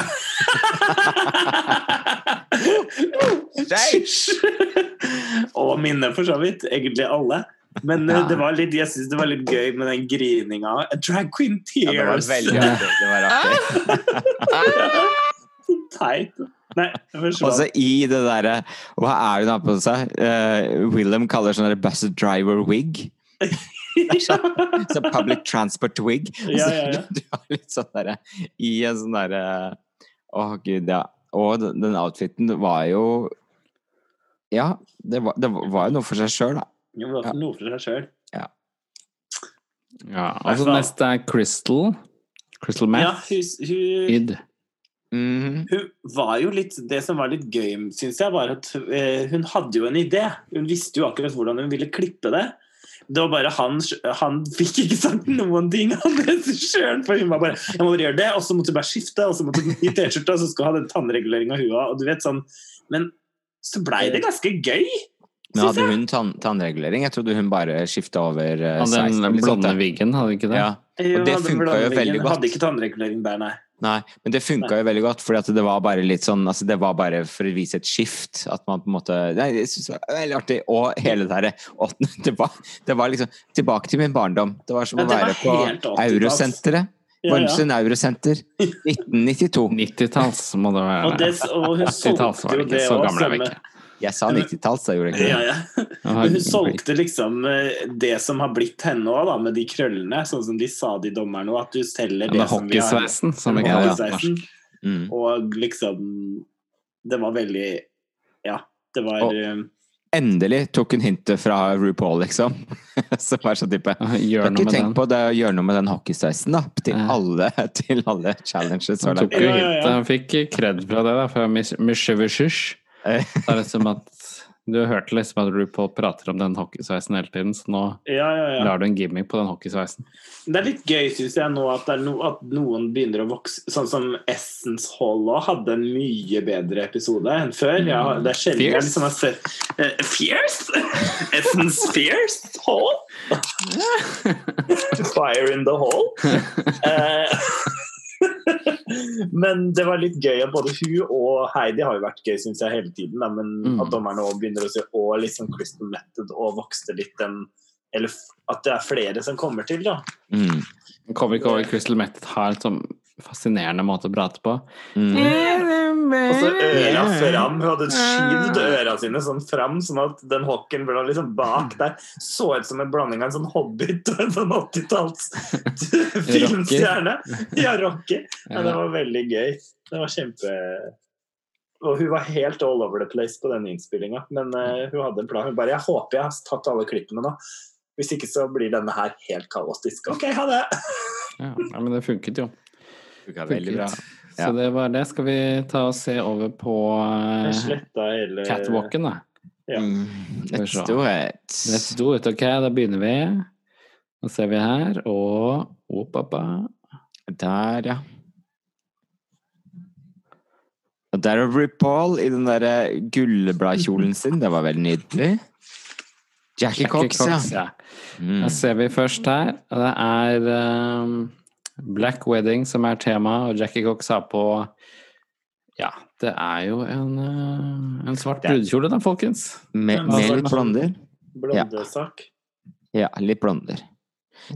Og minne, for så vidt. Egentlig alle. Men eh, Ja. det var litt, jeg syns det var litt gøy med den grininga. A Drag queen Ja, det var veldig artig. Det var artig. Så teit. Nei, det Og så i det derre Hva er det hun har på seg? Uh, Willem kaller sånn der bus driver wig. (laughs) ja. Så public transport wig. Ja, ja, ja. (laughs) Du har litt sånn derre I en sånn derre Å, gud, ja. Og den, den outfiten var jo Ja, det var, det var jo noe for seg sjøl, da. Det var noe for seg sjøl. Ja. Og så neste er Crystal. Crystal Ja, Meth. hun, hun, Mhm. hun var jo litt Det som var litt gøy, syns jeg, var at eh, hun hadde jo en idé. Hun visste jo akkurat hvordan hun ville klippe det. Det var bare han Han fikk ikke sagt noen ting, (laughs) han regissøren. For hun var bare Jeg må bare gjøre det, og så måtte hun bare skifte, og så måtte hun i T-skjorte, og så skulle hun ha den tannregulering av hua, og du vet sånn Men så blei det ganske gøy. Men hadde hun tann tannregulering? Jeg trodde hun bare skifta over uh, Og den blonde viggen, hadde ikke det? Ja. Jo, det funka jo veldig godt. Hadde ikke tannregulering der, nei. Nei, men det funka jo veldig godt, for det var bare litt sånn altså Det var bare for å vise et skift. At man på en måte Nei, jeg synes det var veldig artig. Og hele det derre (laughs) det, var- det var liksom Tilbake til min barndom. Det var som Ja, å være på helt 80-talls. Eurosenteret. Ja, ja. Vormsund Eurosenter. (laughs) 1992. 90-talls må det være. Og, det, og hun 80-talls solgte var jo det òg, ikke. Er. Jeg sa 90-talls, da gjorde jeg ikke det? ja. Ja, Men hun solgte liksom eh, det som har blitt henne òg, med de krøllene. Sånn som de sa, de dommerne òg, at du selger det Med som vi har. hockeysveisen, som vi Med kaller det. Mm. Og liksom Det var veldig Ja, det var Og- eh, Endelig tok hun hintet fra RuPaul, liksom. (laughs) Som var så type Gjør noe med den. på det å gjøre noe med den hockeysveisen, da? Til alle, (laughs) til alle challenges Han tok jo hintet. Han fikk kred fra det, da, fra Mishevishish. Det er liksom at Du hørte liksom at RuPaul prater om den hockeysveisen hele tiden, så nå Ja, ja, ja. lar du en gimmick på den hockeysveisen. Det er litt gøy, syns jeg, nå at, det er no, at noen begynner å vokse Sånn som Essence Hall òg hadde en mye bedre episode enn før. Ja, det er sjelden jeg liksom har sett uh, Fierce? (laughs) Essence Fierce Hall? (laughs) Fire in the hall? (laughs) Eh, (laughs) men det var litt gøy at både hun og Heidi har jo vært gøy, syns jeg, hele tiden. Da, men Mm. at dommerne òg begynner å se og liksom Crystal Method og vokste litt den Eller at det er flere som kommer til, da. Mm. Kommer ikke over Crystal Method her som fascinerende måte å prate på. Mm. Og så øra fram. Hun hadde skyvd øra sine sånn fram, sånn at den hocken ble liksom bak der. Så ut som en blanding av en sånn hobbit og en sånn 80-talls (laughs) filmstjerne. Ja, rocker. Ja, det var veldig gøy. Det var kjempe Og hun var helt all over the place på den innspillinga. Men uh, hun hadde en plan. Hun bare 'Jeg håper jeg har tatt alle klippene nå'. Hvis ikke så blir denne her helt kaotisk. OK, ha det! Ja, men det funket jo. Funka veldig bra. Så det var det. Skal vi ta og se over på eh, hele catwalken, da? Ja. Mm. Let's do it. Let's do it. Ok, da begynner vi. Nå ser vi her, og opp, opp, opp. Der, ja. Og der er RuPaul i den derre gullbladkjolen sin. Det var veldig nydelig. Jackie Cox, ja. ja. Mm. Da ser vi først her. og Det er um, Black Wedding som er tema, og Jackie Cox har på Ja, det er jo en, eh, en svart brudekjole da, folkens. Med, med litt blonder. Blondesak. Ja, litt blonder.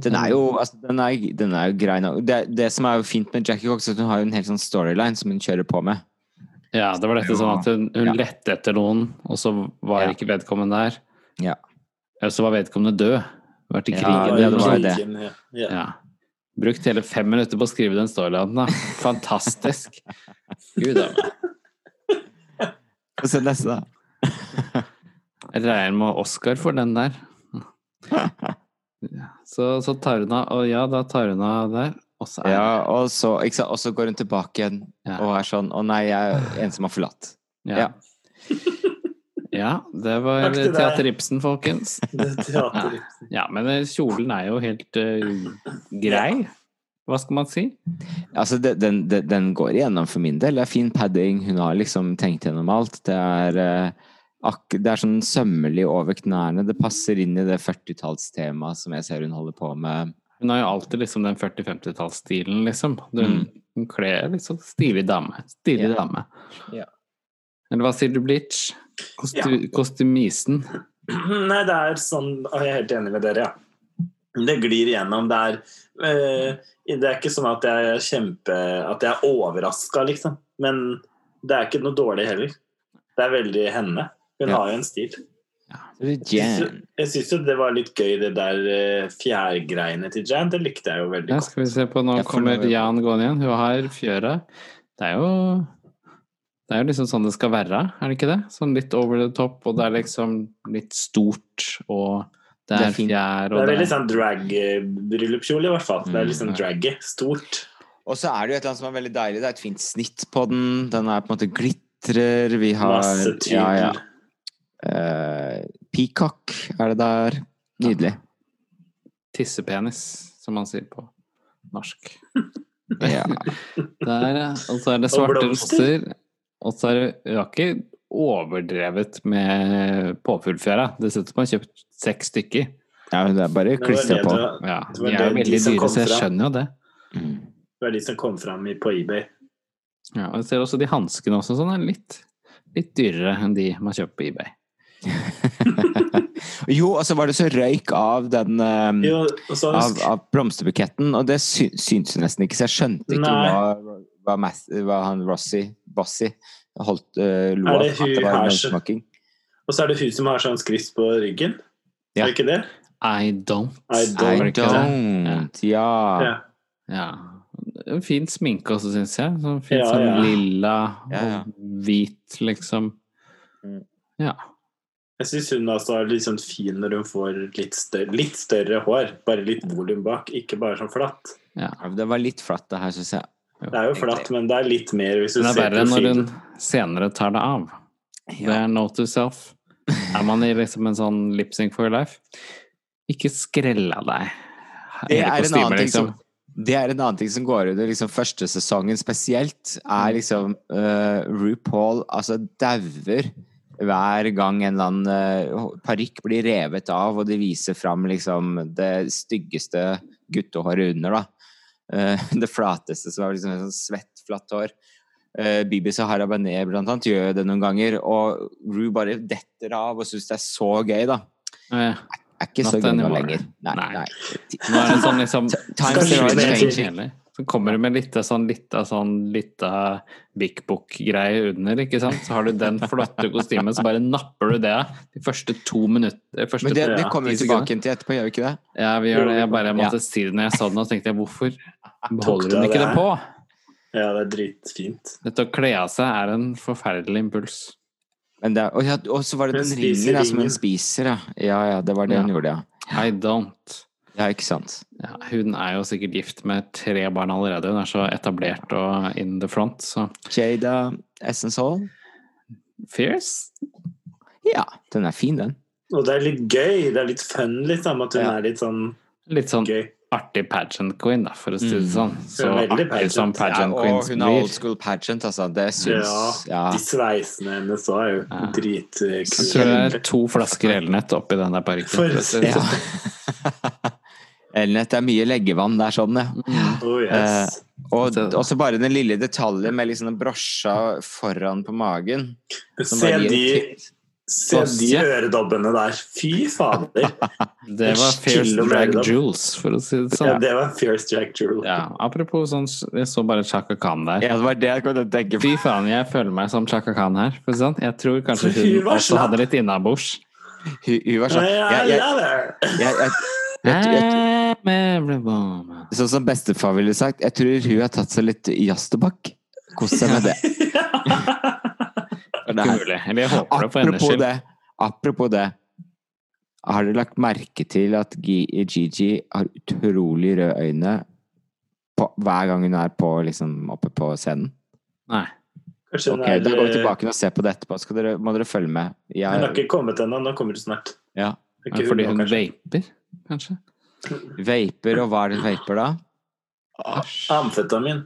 Den er jo, altså, den er, den er jo grei nok. Det, det som er jo fint med Jackie Cox, er at hun har jo en helt sånn storyline som hun kjører på med. Ja, det var dette sånn at hun, hun Ja. lette etter noen, og så var Ja. ikke vedkommende der. Ja. Og så var vedkommende død. Vært i Ja, det var det. krigen, Ja. Brukt hele fem minutter på å skrive den storylanden, da. Fantastisk. Gud a meg. Få se neste, da. Jeg regner med Oscar for den der. Så, så tar hun av, og ja, da tar hun av der. Og så Ja, og så, sant? og så går hun tilbake igjen Ja. og er sånn Å nei, jeg er en som har forlatt. ja. ja. Ja, det var Takk. Teater Ibsen, folkens. (laughs) Det. Ja, men eh, kjolen er jo helt uh, grei. Hva skal man si? Altså, det, den, den, den går igjennom for min del. Det er fin padding. Hun har liksom tenkt gjennom alt. Det er, uh, ak det er sånn sømmelig over knærne. Det passer inn i det 40-tallstemaet som jeg ser hun holder på med. Hun har jo alltid liksom den 40-50-tallsstilen, liksom. Hun, hun kler litt sånn stilig dame. Stilig Ja. dame. Ja. Eller hva sier du, Bleach? Kostu Kostymisen? (clears throat) Nei, det er sånn Jeg er helt enig med dere, ja. Det glir igjennom. Det er, eh, det er ikke sånn at jeg er kjempe At jeg er overraska, liksom. Men det er ikke noe dårlig heller. Det er veldig henne. Hun Ja. har jo en stil. Jan. Jeg syns jo det var litt gøy, det der eh, fjærgreiene til Jan. Det likte jeg jo veldig Ja, godt. skal vi se på Nå kommer Jan gående igjen. Hun har fjøra. Det er jo det er jo liksom sånn det skal være, er det ikke det? Sånn litt over the top, og det er liksom litt stort, og det Det er fjær fint. Det og er det veldig sånn drag-bryllupskjole, i hvert fall. Det er litt sånn Mm. draggy. Stort. Og så er det jo et eller annet som er veldig deilig. Det er et fint snitt på den. Den er på en måte glitrer. Vi har Masse tydel. ja, ja. Uh, peacock er det der. Nydelig. tissepenis, som man sier på norsk. (laughs) Ja. Der, ja. Og så er det svarte roser. Og så er det Vi har ikke overdrevet med påfuglfjæra. Det ser ut som man har kjøpt seks stykker. ja, det er bare Det klistra på. Ja, Det de er det veldig dyre, så jeg skjønner jo det. Mm. Det var de som kom fram på eBay. Ja, og jeg ser også de hanskene også, sånn er litt, litt dyrere enn de man kjøper på eBay. (laughs) Jo, og så var det så røyk av den um, Jo, av, av blomsterbuketten, og det sy syntes jeg nesten ikke, så jeg skjønte ikke hva, hva, hva han Rossi, Bossy, holdt, uh, lo av. at det var smoking. Og så er det hun som har sånn skrift på ryggen. Ja. Er det ikke det? I don't. I I don't. Det? don't, ja. Ja. Ja. En fin sminke også, syns jeg. Sånn fin Ja, sånn ja. lilla Ja, ja. og hvit, liksom. Mm. Ja. Jeg syns hun altså er litt sånn fin når hun får litt større, litt større hår. Bare litt volum bak, ikke bare sånn flatt. ja. Ja, Det var litt flatt, det her, syns jeg. Det er jo flatt, men det er litt mer hvis du Den er ser verre når hun senere tar det av. Det er note to self. Er man i liksom en sånn lip sync for your life, ikke skrell av deg. Det er, er en annen ting liksom. som det er en annen ting som går under liksom første sesongen spesielt, er liksom uh, RuPaul altså dauer hver gang en eller annen uh, parykk blir revet av, og de viser fram liksom det styggeste guttehåret under, da. Eh, (laughs) det flateste som er liksom sånn svett, flatt hår. Uh, Bibi Sahara Bané blant annet gjør det noen ganger, og Ru bare detter av og syns det er så gøy, da. Eh, Er ikke Not så gøy lenger. Nei, Nei. nei. Nå er det sånn liksom Times are changing. Så kommer du med litt av sånn lita sånn lita Big Book-greie under, ikke sant? Så har du den flotte kostymen, så bare napper du det de første to minutter første Men det, det kommer vi tilbake til etterpå, gjør vi ikke det? Ja, vi gjør det. Jeg bare Ja. måtte si det når jeg sa det, så tenkte jeg hvorfor (laughs) beholder du hun ikke det? det på? Ja, det er dritfint. Dette å kle av seg er en forferdelig impuls. Men det, og, ja, så var det den ringen, ringen ja, som hun spiser, ja. Ja, ja, det var det Ja. hun gjorde, ja. I don't. Ja, ikke sant. Ja, hun er jo sikkert gift med tre barn allerede. Hun er så etablert og in the front, så Jada Essence Hall. Fierce? Ja, den er fin, den. Og det er litt gøy. Det er litt fun, liksom. At hun Ja. er litt sånn Litt sånn gøy. artig pageant queen, da, for å si det Mm. sånn. Så artig som pageant. Ja, pageant og hun er old school pageant, altså. Det syns Ja, Ja. De sveisene hennes òg er jo Ja. dritkule. Tror det er to flasker elnett oppi den der parykken. For- (laughs) si det ja. sånn. Elnett er mye leggevann. Det er sånn, ja. Mm. Oh, yes. Og så også bare den lille detaljen med liksom den brosja foran på magen. Se de, se de øredobbene der. Fy fader! (laughs) Det var Fierce Drag. Jules, for å si det Ja, sånn. det var Fierce Drag Jules. Ja, apropos sånn, jeg så bare Chaka Khan der. Ja, det var det jeg kunne tenke på. Fy faen, jeg føler meg som Chaka Khan her. For sånn. Jeg tror kanskje hun også hadde litt innabords. Hun, hun var sånn jeg, jeg, jeg, jeg, jeg, jeg. Sånn som bestefar ville sagt, jeg tror hun har tatt seg litt jazztobakk. Kos seg med det. (laughs) Det er. Jeg Apropos det, apropos det. Har dere lagt merke til at Gigi har utrolig røde øyne på, hver gang hun er på, liksom, oppe på scenen? Nei. Kanskje Ok, er... Da går vi er, tilbake og ser på det etterpå. Skal dere, må dere følge med. Den har ikke kommet ennå. Nå kommer det snart. ja. Er Fordi hun kanskje? vaper, kanskje? Vaper, og hva er det hun vaper da? Amfetamin.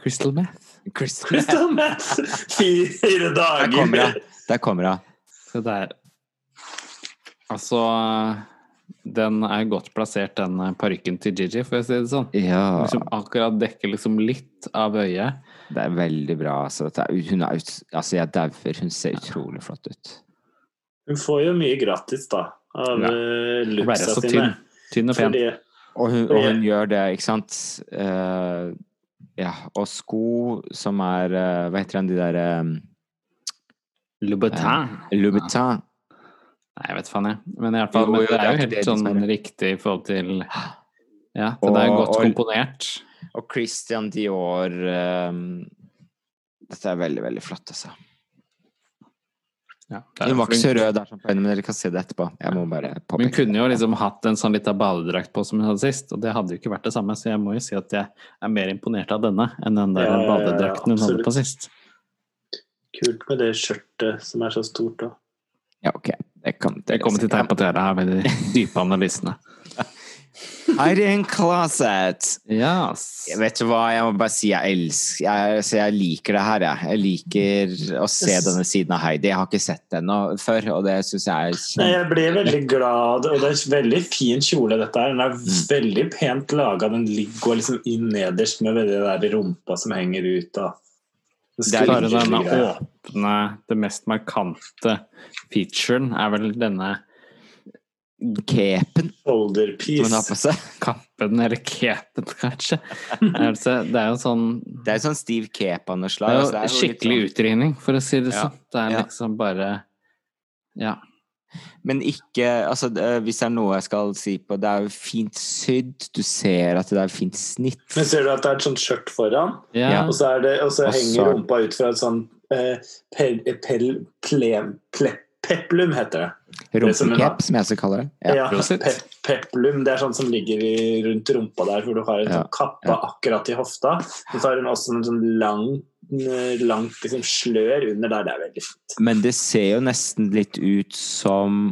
Crystal meth. Crystal. Crystal meth! Fire Der kommer dager! hun. Der kommer hun. Se det er Altså Den er godt plassert, den parykken til Gigi, for å si det sånn. Ja, Liksom akkurat dekker liksom litt av øyet. det er veldig bra. Altså, dette er, hun er ut, altså jeg dauer. Hun ser utrolig flott ut. Hun får jo mye gratis, da, av Ja. så tynn. sine. Tynn og pen. Fordi Og hun, og hun gjør det, ikke sant? Uh, ja, og sko som er uh, Hva heter den, de der um, Louboutin. Louboutin. Nei, jeg vet faen, jeg. Men, i hvert fall, Jo, men jo, det er jo helt det, sånn riktig i forhold til Ja, den er godt og- komponert. Og Christian Dior um, Dette er veldig, veldig flott, altså. Ja, det Hun var ikke så rød der, som på henne, men dere kan se det etterpå. Jeg må bare Hun kunne jo liksom hatt en sånn lita badedrakt på som hun hadde sist, og det hadde jo ikke vært det samme, så jeg må jo si at jeg er mer imponert av denne enn den der Ja, badedrakten hun hadde på sist. kult med det skjørtet som er så stort, da. Ja, ok. Jeg, kan Jeg kommer til å tegne på at her med de dype analysene. Hide in closet. Yes. Jeg vet du hva, jeg må bare si jeg elsker jeg, så jeg liker det her, jeg. Jeg liker å se denne siden av Heidi. Jeg har ikke sett den før, og det syns jeg er Nei, jeg ble veldig glad, og det er en veldig fin kjole, dette her. Den er Mm. veldig pent laga. Den ligger liksom inn nederst med det der rumpa som henger ut. Og Det er Bare denne åpne, det mest markante featuren er vel denne Som hun har på seg. (laughs) kappen, eller capen, kanskje. (laughs) Altså, Det er jo sånn Det er jo sånn Det er altså, jo det er jo skikkelig sånn- utringning, for å si det Ja. sånn. Det er Ja. liksom bare Ja. Men ikke altså, Hvis det er noe jeg skal si på Det er jo fint sydd. Du ser at det er fint snitt. Men ser du at det er et sånt skjørt foran, ja. og så, er det, og så Også... henger rumpa ut fra et sånn eh, pel, pel, ple, ple, peplum, heter det. det som. Rumpekep, som jeg skal kalle det. Ja. Ja, pe, peplum. Det er sånn som ligger rundt rumpa der, hvor du har en Ja, sånn kappe ja. akkurat i hofta. Og så har hun også en sånn lang, eh, langt liksom, slør under der. Det er veldig fint. Men det ser jo nesten litt ut som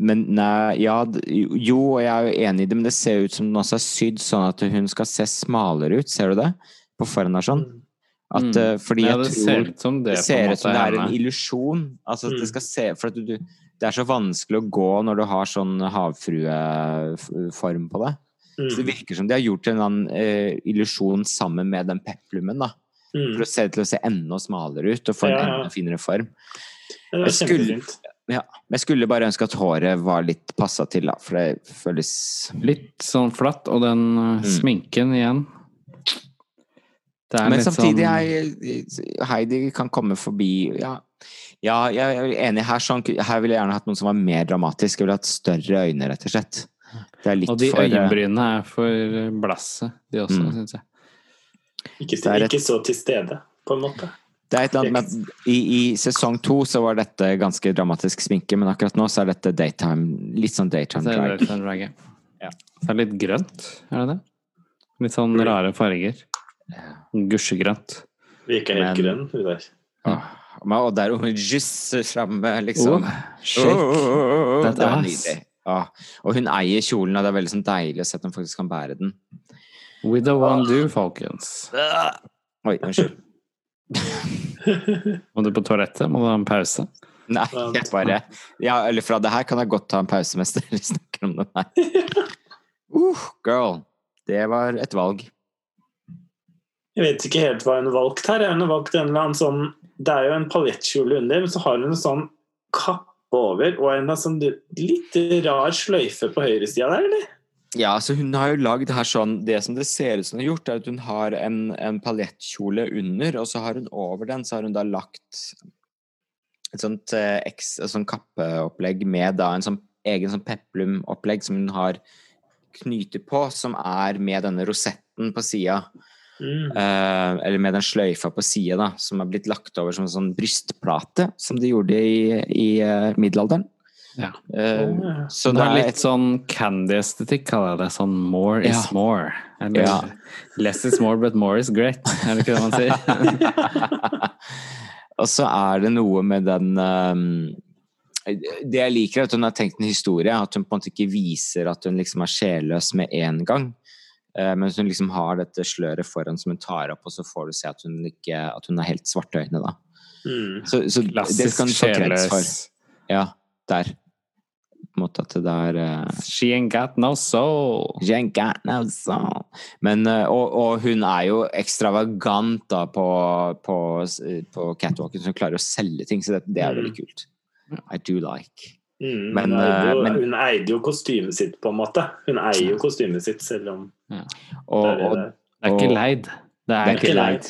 Men nei, ja Jo, og jeg er jo enig i det, men det ser ut som den også er sydd sånn at hun skal se smalere ut. Ser du det? På foran der sånn. At, Mm. eh, fordi ja, jeg det tror ser ut som det, Det ser ut som det er er en illusjon. Altså, Mm. det skal se For at du, du, det er så vanskelig å gå når du har sånn havfrueform på det. Så det Mm. virker som de har gjort en annen eh, illusjon sammen med den peplumen, da. Mm. For å se til å se enda smalere ut og få en Ja, ja. enda finere form. Det var Jeg skulle- kjempefint. Ja. Jeg skulle bare ønske at håret var litt passa til, da, for det føles Litt sånn flatt, og den uh, Mm. sminken igjen. Det er Men litt samtidig, sånn jeg, Heidi kan komme forbi Ja, ja jeg er enig her. Sånn, her ville jeg gjerne hatt noen som var mer dramatisk. Jeg ville hatt større øyne, rett og slett. Det er litt Og de for eh, øyenbrynene er for blasse, de også, Mm. syns jeg. Ikke, Det er et- ikke så til stede, på en måte. Det er et eller annet med at i, I sesong to så var dette ganske dramatisk sminke, men akkurat nå så er dette daytime, litt sånn daytime er drag. det sånn drag, Ja. Så er det litt grønt, er det det? Litt sånn rare farger. Gusjegrønt. Vi gikk helt Men- grønn, ut der. Og der hun jusser framme, liksom. Oh, shake. Åh, that det var nydelig. Og hun eier kjolen, og det er veldig sånn deilig å se at hun faktisk kan bære den. With a one do, folkens. Oi, unnskyld. (laughs) Må du på toalettet? Må du ha en pause? Nei, jeg bare Ja, eller fra det her kan jeg godt ta en pause mens dere (laughs) snakker om det her. (laughs) Uh, girl. Det var et valg. Jeg vet ikke helt hva hun har valgt her. Hun har valgt en eller annen sånn Det er jo en paljettkjole under, men så har hun en sånn kappe over og en sånn litt rar sløyfe på høyresida der, eller? Ja, så hun har jo lagd her sånn Det som det ser ut som hun har gjort, er at hun har en, en paljettkjole under, og så har hun over den så har hun da lagt et sånt eh, sånt kappeopplegg med da en sånn egen sånn peplumopplegg som hun har knyter på, som er med denne rosetten på sida. Mm. Uh, eller med den sløyfa på sida, som er blitt lagt over som en sånn brystplate, som de gjorde i, i uh, middelalderen. Ja. Uh, så det er litt sånn candy-estetikk, kaller jeg det. Sånn more is Ja. more. Eller Ja. less is more, but more is great. Er det ikke det man sier? (laughs) Og så er det noe med den um, Det jeg liker, er at hun har tenkt en historie. At hun på en måte ikke viser at hun liksom er sjelløs med en gang. Eh, men at hun liksom har dette sløret foran som hun tar opp, og så får du se at hun, ikke, at hun har helt svarte øyne, da. Mm. Så, så Klassisk sjelløs. Ja, der. På en måte at det der uh... She ain't got no soul. She ain't got no soul. Men, uh, og, og hun er jo ekstravagant da på, på, på catwalken, så hun klarer å selge ting, så det, det er veldig kult. I do like. Mm. Men, hun, eide jo, eh, men- hun eide jo kostymet sitt, på en måte. Hun eier jo kostymet sitt, selv om Og, det er og det. Det er ikke leid. Det det er er ikke leid.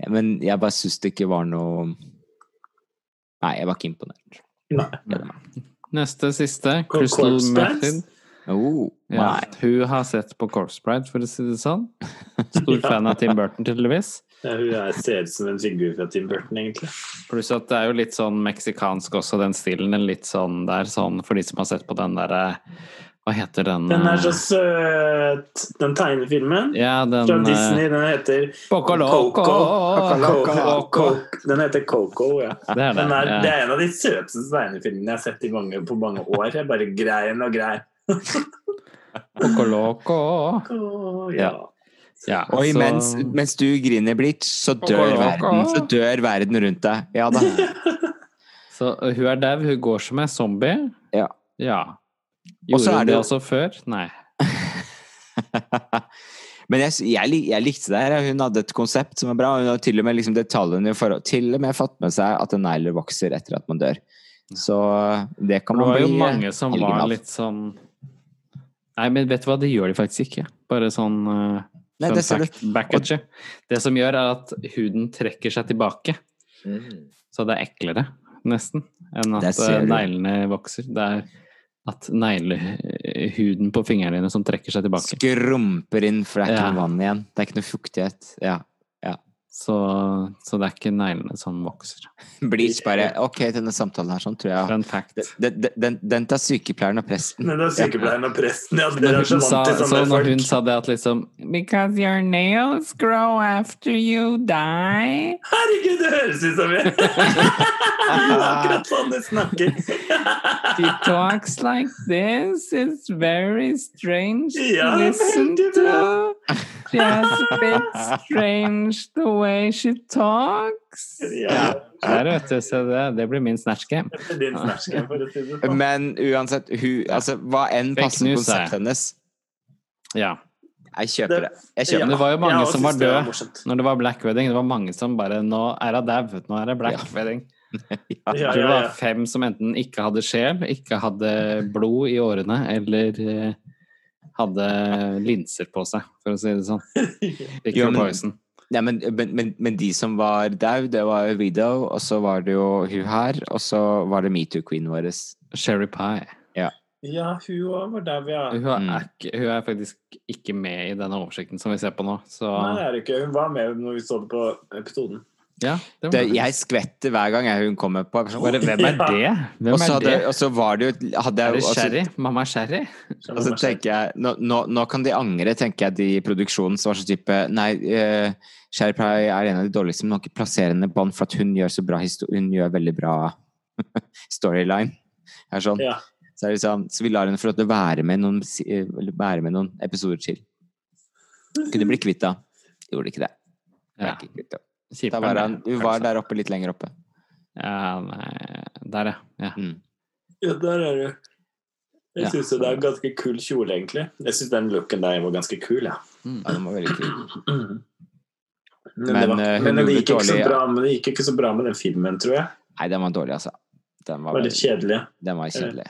Ja, men jeg bare syns det ikke var noe Nei, jeg var ikke imponert. Nei. Neste siste. Crystal Method. Oh, Ja, hun har sett på Corpse Bride, for å si det sånn. (laughs) Stor Ja. fan av Tim Burton, tydeligvis. Ja, hun er, ser ut som en figur fra Tim Burton, egentlig. Pluss at det er jo litt sånn meksikansk også, den stilen. Den litt sånn der, sånn for de som har sett på den derre Hva heter den? Den er så eh, søt! Den tegnefilmen Ja, den fra eh, Disney, den heter Poco Loco. Coco. Den heter Coco, ja. Det er det. Den er, det er en av de søteste tegnefilmene jeg har sett i mange, på mange år. Jeg bare grein og grein. Poco Loco. Ja. Ja, Og så- mens, mens du griner blitt så dør okay, verden. Så dør verden rundt deg. Ja da. (laughs) Så hun er dau, hun går som en zombie. Ja. ja. Gjorde hun det det også før? Nei. (laughs) Men jeg, jeg, jeg likte det her. Hun hadde et konsept som var bra. Hun har til og med liksom detaljene i forhold Til og med fått med seg at en negl vokser etter at man dør. Så det kan man bli Det var jo mange som var litt sånn Nei, men vet du hva, det gjør de faktisk ikke. Bare sånn uh, Nei, det ser fact back. Det som gjør, er at huden trekker seg tilbake. Mm. Så det er eklere, nesten, enn at du. neglene vokser. Det er at neglehuden på fingrene dine som trekker seg tilbake. Skrumper inn, for det er ikke Ja. noe vann igjen. Det er ikke noe fuktighet. Ja. Så, så det er ikke neglene som vokser. (laughs) Bleach bare Ok, denne samtalen her sånn, tror jeg Fun fact. Den, den, den, den tar sykepleieren og presten. Den det er sykepleieren og presten. Ja, dere er så vant til så sånne når hun sa det at liksom Because your nails grow after you die. Herregud, det høres ut som jeg (laughs) Akkurat sånn det snakker. (laughs) She talks like this. It's very strange to Ja, listen to. She has a bit strange the way she talks. Ja. Der, vet du. Så det, det blir min snatch game. Det din for å si det sånn. Men uansett, hun, altså, hva enn passer news, konseptet hennes, Ja. jeg kjøper det. Jeg kjøper ja, det. var jo mange som var døde når det var black wedding. Det var mange som bare Nå er hun dau. Nå er det black Ja. wedding. (laughs) Ja, Jeg tror ja, det var fem som enten ikke hadde sjel, ikke hadde blod i årene, eller eh, hadde linser på seg, for å si det sånn. (laughs) Ikke Jo, men-. Ja, men, men, men, men de som var daud, det var Widow, og så var det jo hun her, og så var det metoo-queen vår. Sherry Pie. Ja, hun òg var vi er. Hun er, Mm. ikke, hun er faktisk ikke med i denne oversikten som vi ser på nå, så Nei, det er det ikke. Hun var med når vi så det på episoden. Ja. Det Det, jeg skvetter hver gang hun kommer på. sånn, bare, hvem er det? Hvem er det? og så var det jo hadde jeg, Er det altså- Sherry? Mamma er Sherry? Og så tenker jeg, nå, nå, nå kan de angre, tenker jeg, de i produksjonen som var så type Nei, uh, Sherry Pie er en av de dårligste, men kan ikke plasserende bånd, for at hun gjør så bra Hun gjør veldig bra (laughs) storyline. Er sånn. Ja. Så, er det sånn, så vi lar henne få lov til å være med noen, være med noen episoder til. Kunne bli kvitt henne. Gjorde ikke det. Ble Ja. ikke kvitt henne. Da var han, hun var der oppe, litt lenger oppe. Ja, nei, der, ja. Mm. ja, der er du. Jeg syns ja. det er en ganske kul kjole, egentlig. Jeg syns den looken der var ganske kul, ja. Ja, den var veldig kul. Men, Men, det, var, men det, gikk dårlig, ja. bra, men det gikk ikke så bra med den filmen, tror jeg. Nei, den var dårlig, altså. Den var, var litt kjedelig. den var kjedelig.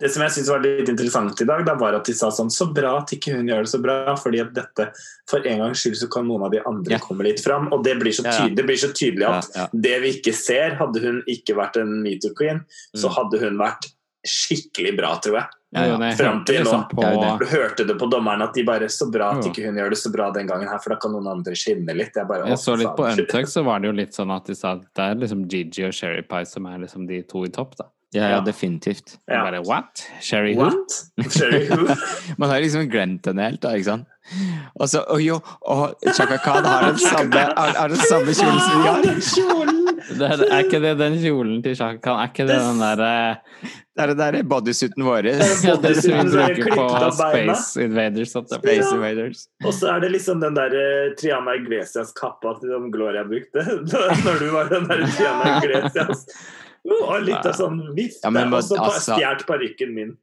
Det som jeg synes var litt interessant i dag, da var at de sa sånn Så bra at ikke hun gjør det så bra, fordi at dette For en gangs skyld så kan noen av de andre Ja. komme litt fram. Og det blir så Ja, ja. tydelig, det blir så tydelig at ja. det vi ikke ser, hadde hun ikke vært en metoo-queen, så Mm. hadde hun vært skikkelig bra, tror jeg. Ja, til liksom nå. på Det jo Du hørte det på dommeren at de bare Så bra at ikke hun gjør det så bra den gangen her, for da kan noen andre skinne litt. Jeg, bare, Jeg så litt på. Untuck, så var det jo litt sånn at de sa at det er liksom Gigi og Sherry Pie som er liksom de to i topp, da. Ja, ja, definitivt. Ja. Bare what? Sherry who? What? Sherry who? (laughs) Man har liksom glemt henne helt, da, ikke sant? Og så, og jo, og Chaka Khan har den samme, har, har den samme kjolen som vi har. Det er, er ikke det den kjolen til Sjakan? Er ikke det den derre Det er den der bodysuiten vår. (laughs) Bodysuiten er bruker på. Space Invaders? Space Ja. Invaders. Og så er det liksom den der eh, Triana Iglesias-kappa som Gloria brukte. (laughs) Når du var den der Triana Iglesias. Og litt av sånn vifte. Ja, og så altså- stjålet parykken min.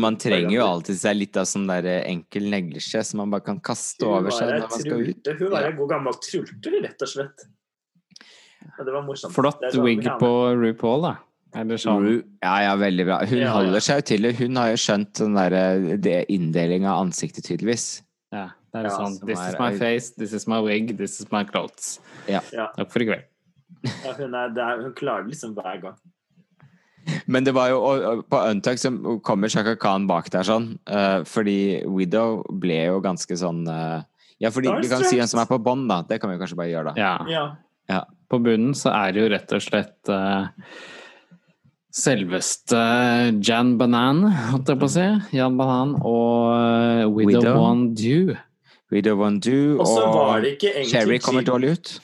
Man trenger jo alltid seg litt av sånn der enkel neglesje som man bare kan kaste over seg når man skal ut. Hun var ei god gammel trulte, rett og slett. Det var morsomt. Flott Det sånn, wig på RuPaul, da. Eller sånn. Ru- Ja, ja, veldig bra. Hun Ja, ja. holder seg jo til det. Hun har jo skjønt den der, det inndeling av ansiktet, tydeligvis. Ja, det er Ja, sånn This er- is my face, this is my wig, this is my clothes. Ja. Ja. Takk for i kveld. Ja, hun, er, det er, hun klarer det liksom hver gang. Men det var jo og, og på Untuck som kommer Shaka Khan bak der sånn, uh, fordi Widow ble jo ganske sånn uh, Ja, fordi vi kan si en som er på bånn, da. Det kan vi kanskje bare gjøre, da. Ja. Ja. På bunnen så er det jo rett og slett uh, selveste Jan Banan, holdt jeg på å si. Jan Banan og eh, Widow. One Dew. Widow One Do Og så var det ikke Sherry kommer dårlig ut.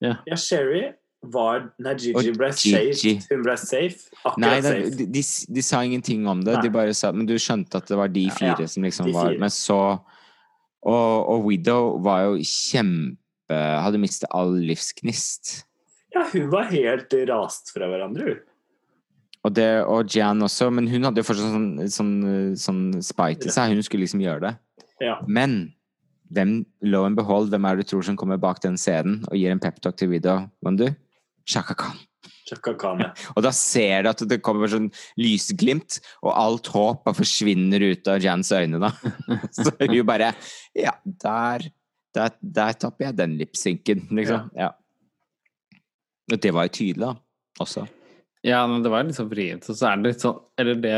Ja, Sherry var Nei, Gigi ble Gigi. safe. Hun ble safe. Akkurat Nei, det, safe. de, de, de sa ingenting om det. Nei. De bare sa, men du skjønte at det var de fire ja, som liksom fire. var. Men så Og, og Widow var jo kjempe Hadde mistet all livsgnist. Ja, hun var helt rast fra hverandre, hun. Og, det, og Jan også, men hun hadde jo fortsatt sånn, sånn, sånn spite i seg. Hun skulle liksom gjøre det. Ja. Men hvem, lo and behold, hvem er det du tror som kommer bak den scenen og gir en peptalk til Widow? Wandu? Shaka Khan. Chaka Khan, ja. (laughs) Og da ser du at det kommer sånn lysglimt, og alt håp bare forsvinner ut av Jans øyne, da. (laughs) Så hun bare Ja, der Der, der tapper jeg den lipsynken, liksom. Ja. Og det var jo tydelig, da. Også. Ja, men det var litt sånn vrient. Og så er det litt sånn Eller det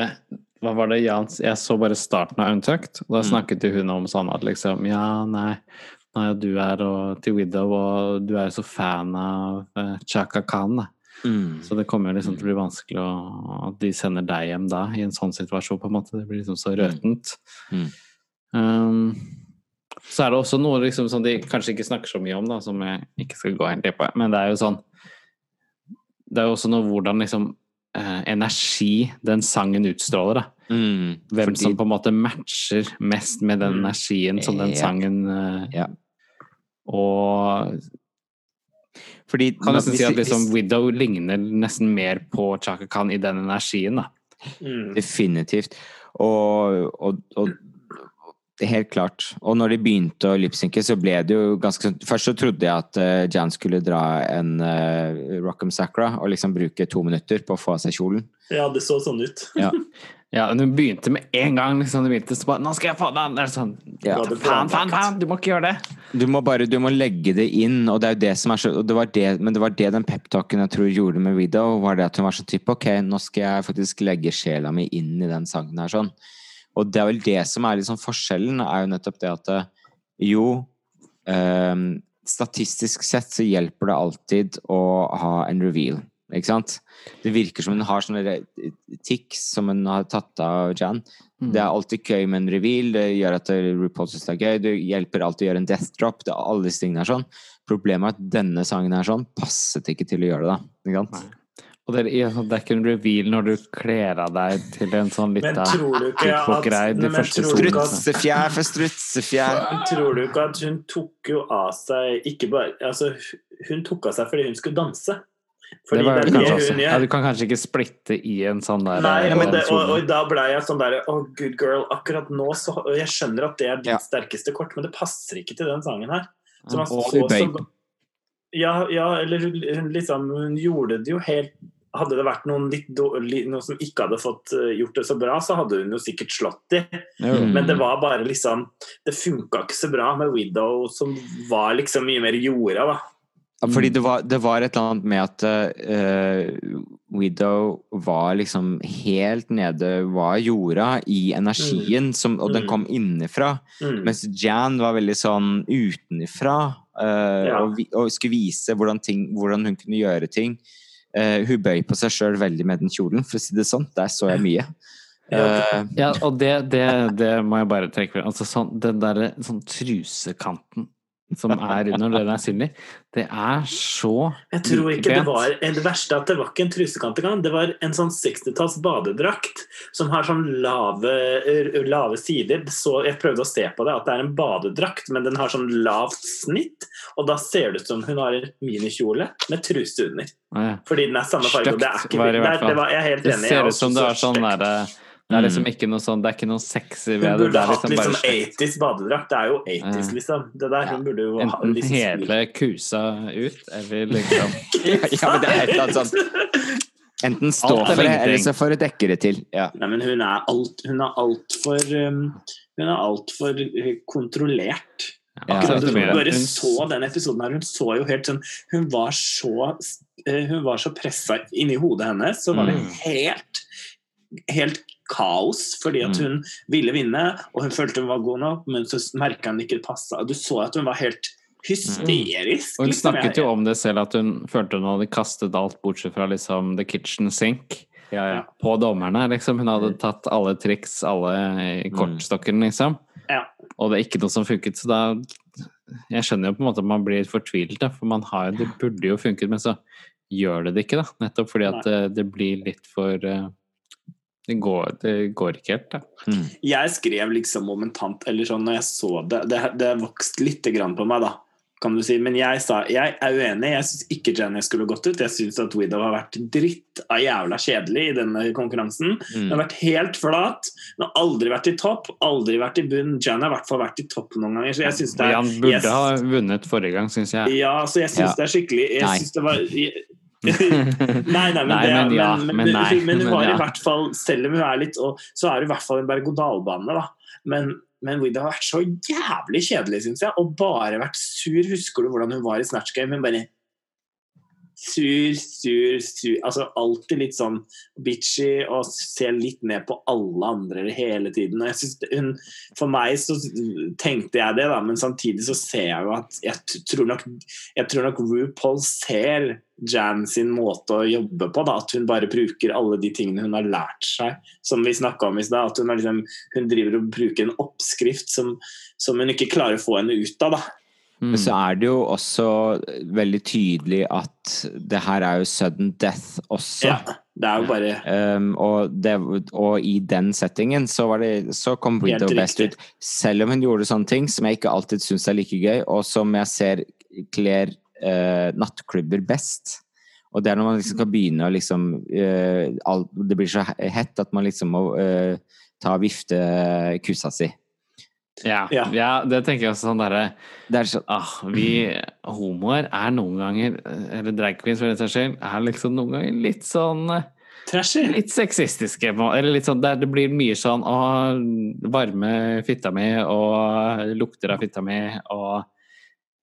Hva var det Jans Jeg så bare starten av Untucked, og da Mm. snakket jo hun om sånn at liksom Ja, nei, nei du er og, til Widow, og du er jo så fan av uh, Chaka Khan, da. Så det kommer jo liksom til å bli vanskelig å, at de sender deg hjem da, i en sånn situasjon, på en måte. Det blir liksom så røtent. Mm. Um, så er det også noe liksom som de kanskje ikke snakker så mye om, da, som jeg ikke skal gå helt inn på, men det er jo sånn Det er jo også noe hvordan liksom eh, energi den sangen utstråler, da. Mm. Hvem Fordi- som på en måte matcher mest med den Mm. energien som den sangen eh, Ja. Og Fordi kan nesten hvis- si at hvis- liksom Widow ligner nesten mer på Chaka Khan i den energien, da. Mm. Definitivt. Og, og, og helt klart. Og når de begynte å lipsynke, så ble det jo ganske sånn Først så trodde jeg at uh, Jan skulle dra en uh, Rock'em Sacra og liksom bruke to minutter på å få av seg kjolen. Ja, det så sånn ut. Ja. (laughs) Ja, men hun begynte med en gang. liksom, begynte så bare, 'Nå skal jeg få den!' Det er sånn Ja. Faen, faen, faen! Du må ikke gjøre det! Du må bare du må legge det inn, og det er jo det som er så og det var det, Men det var det den peptalken jeg tror gjorde med Widow, var det at hun var sånn type Ok, nå skal jeg faktisk legge sjela mi inn i den sangen her, sånn. Og det er vel det som er liksom forskjellen, er jo nettopp det at eh, jo ehm, Statistisk sett så hjelper det alltid å ha en reveal, ikke sant? Det virker som hun har sånne tics som hun har tatt av Jan. Det er alltid gøy med en reveal, det gjør at RuPaul synes det er gøy, det hjelper alltid å gjøre en death drop, det er alle disse tingene er sånn. Problemet er at denne sangen er sånn, passet ikke til å gjøre det da, ikke sant? Nei. Og det, er, det er ikke en reveal når du kler av deg til en sånn Men lita Pickpock-greie de første tror du ikke at- Strutsefjær for strutsefjær. Men Tror du ikke at hun tok jo av seg ikke bare Altså, hun tok av seg fordi hun skulle danse. Fordi det var det er det også. gjør. Ja, du kan kanskje ikke splitte i en sånn der Nei, eh, og, det, og, og da ble jeg sånn der Oh, good girl. Akkurat nå så og Jeg skjønner at det er ditt Ja. sterkeste kort, men det passer ikke til den sangen her. Så man så så ja, ja, eller hun, hun liksom Hun gjorde det jo helt Hadde det vært noen litt dårlig, noen, som ikke hadde fått eh, gjort det så bra, så hadde hun jo sikkert slått de. Mm. Men det var bare liksom Det funka ikke så bra med Widow, som var liksom mye mer jorda, da. Ja, Fordi det var, det var et eller annet med at uh, Widow var liksom helt nede, var jorda i energien, som, og den Mm. kom innenfra. Mm. Mens Jan var veldig sånn utenfra, Uh, Ja. og, vi, og skulle vise hvordan, ting, hvordan hun kunne gjøre ting. Eh, hun bøy på seg sjøl veldig med den kjolen, for å si det sånn. Der så jeg mye. Eh, Ja, og det, det, det må jeg bare trekke frem. Altså sånn, den derre sånn trusekanten som er under den er synlig, det er så Jeg tror ikke det var Det verste er at det var ikke en trusekant engang. Det var en sånn 60-talls badedrakt som har sånn lave, lave sider. Så jeg prøvde å se på det, at det er en badedrakt, men den har sånn lavt snitt. Og da ser det ut som hun har en minikjole med truse under. Å, ja. Fordi den er samme farge. Det er ikke det det, det var, Jeg er helt enig. Det ser er ut som det er sånn derre Det er liksom ikke noe sånn Det er ikke noe sexy Hun ved det. burde Det er hatt liksom litt sånn 80s badedrakt. Det er jo 80s, liksom. Det der, hun burde jo enten ha liksom stil. hele kusa ut, eller liksom (laughs) ja, men det er et eller annet sånt Enten stå Alt for det, eller så får du dekke det til. Ja. Nei, men hun er alt Hun er altfor um, Hun er altfor uh, kontrollert. Akkurat du bare så den episoden her, hun så jo helt sånn Hun var så eh, Hun var så pressa inni hodet hennes, så var det Mm. helt Helt kaos, fordi at Mm. hun ville vinne, og hun følte hun var god nok, men så merka hun ikke det passa. Du så at hun var helt hysterisk. Og hun liksom. snakket jo om det selv, at hun følte hun hadde kastet alt bortsett fra liksom the kitchen sink Ja, ja. på dommerne. liksom. Hun hadde tatt alle triks, alle kortstokkene, liksom. Ja. Og det er ikke noe som funket, så da Jeg skjønner jo på en måte at man blir fortvilt, da, for man har, det burde jo funket, men så gjør det det ikke, da. Nettopp fordi at det, det blir litt for eh, det går, det går ikke helt, da. Mm. Jeg skrev liksom momentant, eller sånn når jeg så det Det, det vokste lite grann på meg, da, kan du si. Men jeg sa jeg er uenig. Jeg syns ikke Jenny skulle gått ut. Jeg syns at Widow har vært dritt av jævla kjedelig i denne konkurransen. Hun Mm. har vært helt flat. Hun har aldri vært i topp, aldri vært i bunn. Jan har i hvert fall vært i topp noen ganger. Så jeg synes det er Jan burde yes. ha vunnet forrige gang, syns jeg. Ja, så jeg syns Ja. det er skikkelig Jeg Nei. syns det var Nei, nei, men, Nei, det, men ja, men, men nei, men hun har ja. i hvert fall Selv om hun er litt og, Så er hun i hvert fall en berg-og-dal-bane, da. Men, men Widow har vært så jævlig kjedelig, syns jeg, og bare vært sur. Husker du hvordan hun var i Snatch Game? Hun bare Sur, sur, sur Altså alltid litt sånn bitchy og ser litt ned på alle andre hele tiden. Hun, for meg så tenkte jeg det, da, men samtidig så ser jeg jo at jeg tror nok, jeg tror nok RuPaul ser Jan sin måte å jobbe på. Da, at hun bare bruker alle de tingene hun har lært seg, som vi snakka om i stad. At hun, liksom, hun driver og bruker en oppskrift som, som hun ikke klarer å få henne ut av. da. Men så er det jo også veldig tydelig at det her er jo sudden death også. Ja, det er jo bare Um, og, det, og i den settingen så, var det, så kom Widow best ut. Selv om hun gjorde sånne ting som jeg ikke alltid syns er like gøy, og som jeg ser kler uh, nattklubber best. Og det er når man liksom kan begynne å liksom uh, alt, Det blir så hett at man liksom må uh, ta vifte kusa si. Ja, Ja. ja, det tenker jeg også sånn derre Det er så, ah, Vi homoer er noen ganger, eller drag queens for den saks skyld, er liksom noen ganger litt sånn eh, trashy. Litt sexistiske. Eller litt sånn det blir mye sånn å varme fitta mi, og lukter av fitta mi, og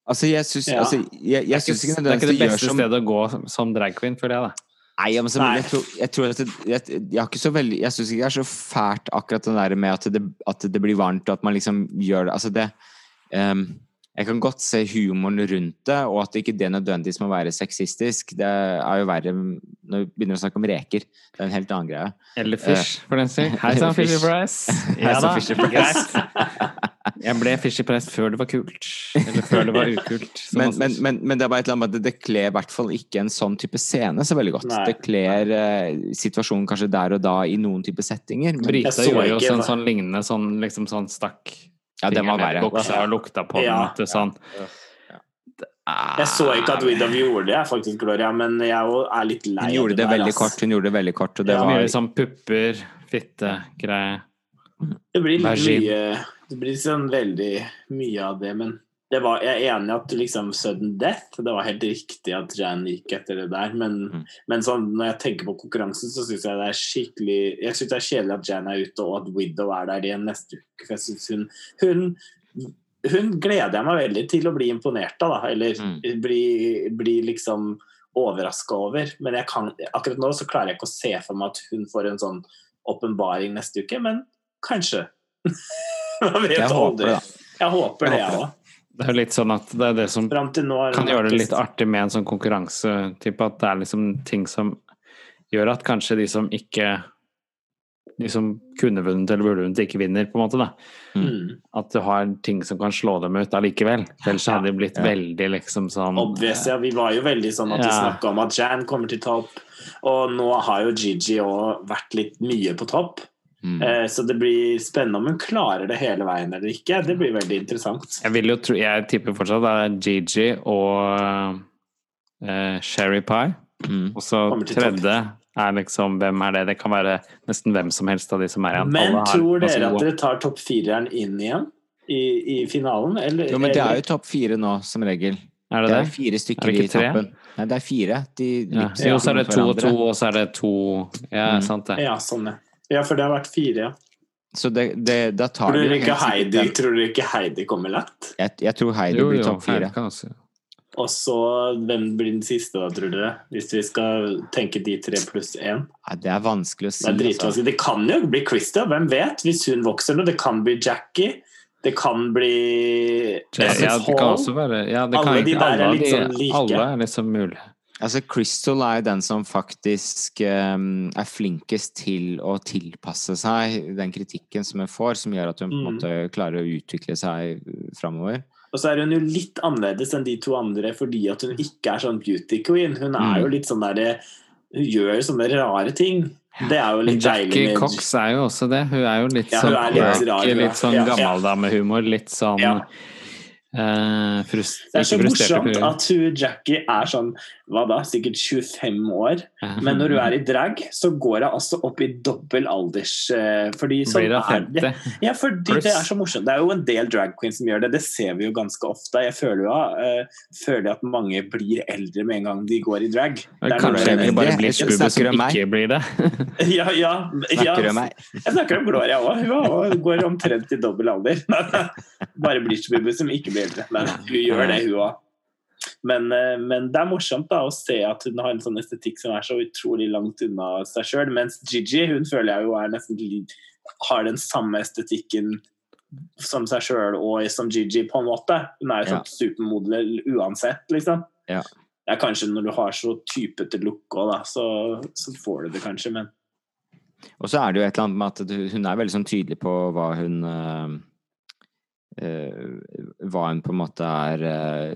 altså, jeg syns Ja. altså, Det er ikke det beste stedet å gå som- som drag queen, føler jeg, da. Nei, ja, men så, Nei. jeg, tror, jeg tror at det, jeg, jeg veldig Jeg syns ikke det er så fælt akkurat det der med at det, at det blir varmt, og at man liksom gjør det Altså, det ehm, Jeg kan godt se humoren rundt det, og at ikke det nødvendigvis må være sexistisk. Det er jo verre når vi begynner å snakke om reker. Det er en helt annen greie. Eller Fish, for den saks skyld. Hei sann, (laughs) Fisher Price. Ja da. Fisher Price. Jeg ble Fisher Price før det var kult. Eller før det var (laughs) ukult. Men, men, men, men det er bare et eller annet med at det, det kler i hvert fall ikke en sånn type scene så veldig godt. Nei. Det kler eh, situasjonen kanskje der og da i noen type settinger. Men, Brita gjorde jo også en sånn lignende sånn, liksom sånn stakk ja, den var verre. buksa og lukta på. Ja. den. sånn. Ja. Det Jeg så ikke at Widow gjorde det, faktisk, Gloria, men jeg er litt lei Hun gjorde det der, veldig kort, hun gjorde det veldig kort, og det Ja. var Mye sånn pupper, fitte, greie. Det blir litt mye Det blir sånn veldig mye av det, men var, jeg er enig i at liksom sudden death Det var helt riktig at Jan gikk etter det der, men, Mm. men sånn, når jeg tenker på konkurransen, så syns jeg det er skikkelig Jeg synes det er kjedelig at Jan er ute, og at Widow er der igjen neste uke. For jeg synes hun, hun hun gleder jeg meg veldig til å bli imponert av, da. Eller Mm. bli, bli liksom overraska over. Men kan, akkurat nå så klarer jeg ikke å se for meg at hun får en sånn åpenbaring neste uke, men kanskje. (laughs) Man vet Jeg håper aldri. Jeg håper det, jeg òg. Det er jo litt sånn at det er det som til nå har kan gjøre det litt artig med en sånn konkurranse. Typ at det er liksom ting som gjør at kanskje de som ikke De som kunne vunnet eller burde vunnet, ikke vinner, på en måte. da. Mm. At du har ting som kan slå dem ut allikevel. Ellers hadde det blitt Ja. veldig liksom sånn Obvious, ja. Vi var jo veldig sånn at vi Ja. snakka om at Jan kommer til topp. Og nå har jo Gigi òg vært litt mye på topp. Mm. Eh, Så det blir spennende om hun klarer det hele veien eller ikke. Det blir veldig interessant. Jeg vil jo tro Jeg tipper fortsatt det er Gigi og eh, Sherry Pie. Mm. Og så tredje er liksom Hvem er det? Det kan være nesten hvem som helst av de som er igjen. Men Alle har tror dere at dere tar topp fireren inn igjen i, i finalen? Eller, Jo, men det er jo topp fire nå, som regel. Er det Det er det? fire Er stykker det i toppen. Nei, det er fire. De Ja. Jo, så er det to og to, og så er det to Ja, Mm. sant det. Ja, sånn, ja. Ja, for det har vært fire, ja. Så det, det, da tar Tror du dere ikke Heidi, tror dere ikke Heidi kommer lett? Jeg, jeg tror Heidi Jo, blir topp fire. Og så, hvem blir den siste, da, tror dere? Hvis vi skal tenke de tre pluss én? Ja, det er vanskelig å si. Det er altså. Det kan jo bli Christa, hvem vet? Hvis hun vokser nå. Det kan bli Jackie. Det kan bli Ja, kan Hall. være ja, kan Alle de der er litt sånn like. Alle er liksom mulig. Altså, Crystal er jo den som faktisk um, er flinkest til å tilpasse seg den kritikken som hun får, som gjør at hun på en Mm. måte klarer å utvikle seg framover. Og så er hun jo litt annerledes enn de to andre fordi at hun ikke er sånn beauty queen. Hun er jo Mm. litt sånn derre Hun gjør sånne rare ting. Det er jo litt deilig Jackie Cox er jo også det. Hun er jo litt Ja, sånn litt rar, litt sånn Ja, gammeldamehumor. Litt sånn Ja. Eh, frust, Det er så morsomt at hun, Jackie er sånn hva da, sikkert 25 år. Men når du er i drag, så går jeg altså opp i dobbel alders eh, fordi sånn Blir det er det. Ja, fordi det er så morsomt. Det er jo en del drag queens som gjør det. Det ser vi jo ganske ofte. Jeg føler jo eh, føler at mange blir eldre med en gang de går i drag. Det Kanskje vi bare blir Blitz-Bubbe som ikke blir det. Ja, (laughs) ja, ja. Snakker du om meg? Jeg snakker om Gloria òg. Hun går omtrent i dobbel alder. (laughs) Bare blir skubbe som ikke blir eldre. Men hun gjør det, hun òg. Men, eh, men det er morsomt da å se at hun har en sånn estetikk som er så utrolig langt unna seg sjøl. Mens Gigi hun føler jeg jo er nesten har den samme estetikken som seg sjøl og som Gigi, på en måte. Hun er jo Ja. sånn supermodell uansett, liksom. Ja. Det er kanskje når du har så typete look òg, da, så, så får du det kanskje, men Og så er det jo et eller annet med at hun er veldig sånn tydelig på hva hun øh, Hva hun på en måte er eh,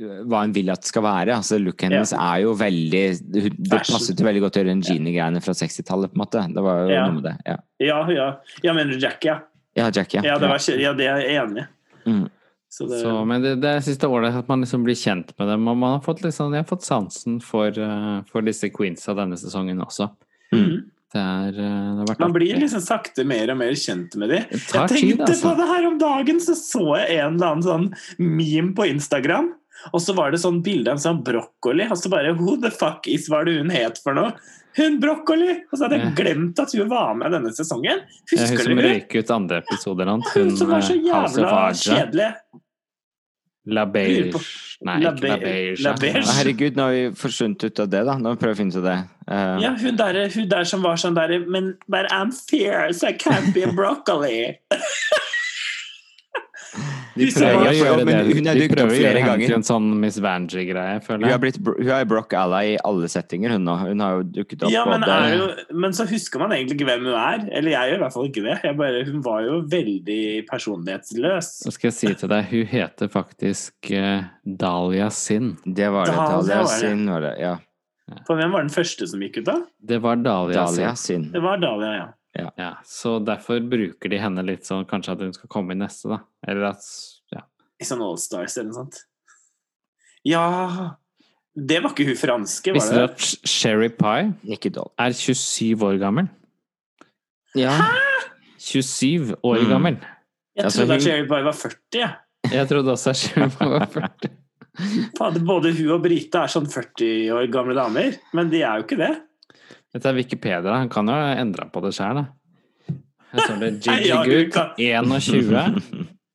Hva hun vil at det skal være. Altså Looken hennes er jo veldig Det Fashion. passet jo veldig godt til Genie-greiene fra 60-tallet, på en måte. Det var jo Ja. noe med det. Ja, Ja, ja. Ja, mener du Jack, ja. ja Jack, ja. Ja, det, var, ja, det er jeg enig i. Mm. Så det, Så, men det, det jeg er ålreit at man liksom blir kjent med dem. Og man har fått liksom, jeg har fått sansen for, eh, for disse queensa denne sesongen også. Mm. Det, er, eh, det har vært Man blir liksom sakte mer og mer kjent med dem. Jeg tenkte Jeg tid, altså. på det her om dagen, så så jeg en eller annen sånn meme på Instagram. Og så var det sånn bilde av en sånn brokkoli, og så bare Who the fuck is hva det hun het for noe? Hun brokkoli! Og så hadde jeg glemt at hun var med denne sesongen. Ja, hun som røyk ut andre episoder hans. Hun som var så eh, jævla kjedelig. La Beige Nei, La ikke La Beige. La Beige. Ja, Herregud, nå har vi forsvunnet ut av det, da. Nå prøver vi å finne ut av det. Uh... Ja, hun der, hun der som var sånn der Men but I'm fierce, I can't be broccoli. (laughs) De prøver å gjøre men det. hun er De dukket opp flere ganger. en sånn Miss Vanjie-greie, hun, føler har jeg. blitt, hun er Brock Ally i alle settinger, hun nå. Hun har jo dukket opp Ja, men, er jo, men så husker man egentlig ikke hvem hun er. Eller jeg gjør i hvert fall ikke det. Jeg bare, hun var jo veldig personlighetsløs. Nå skal jeg si til deg, hun heter faktisk uh, Dahlia Sin. Det var det. Dahlia, det var det. sin var det. Ja. For hvem var den første som gikk ut, da? Det var Dahlia, Dahlia Sin. sin. Det var Dahlia, ja. Ja, så derfor bruker de henne litt sånn, kanskje at hun skal komme i neste, da. Eller at Ja. I sånn Allstars eller noe sånt. Ja Det var ikke hun franske, Visste det? Visste du at Sherry Pie Nikki Doll. er 27 år gammel? Ja. 27 år Mm. gammel. Jeg Altså, trodde at Sherry Pie var 40. jeg. Jeg trodde også at Sherry Pie var 40. Både hun og Brita er sånn 40 år gamle damer, men de er jo ikke det. Dette er Wikipedia. Han kan jo endre på det sjøl, da. Her står det Gigi (laughs) Ja, (laughs) du kan. 21.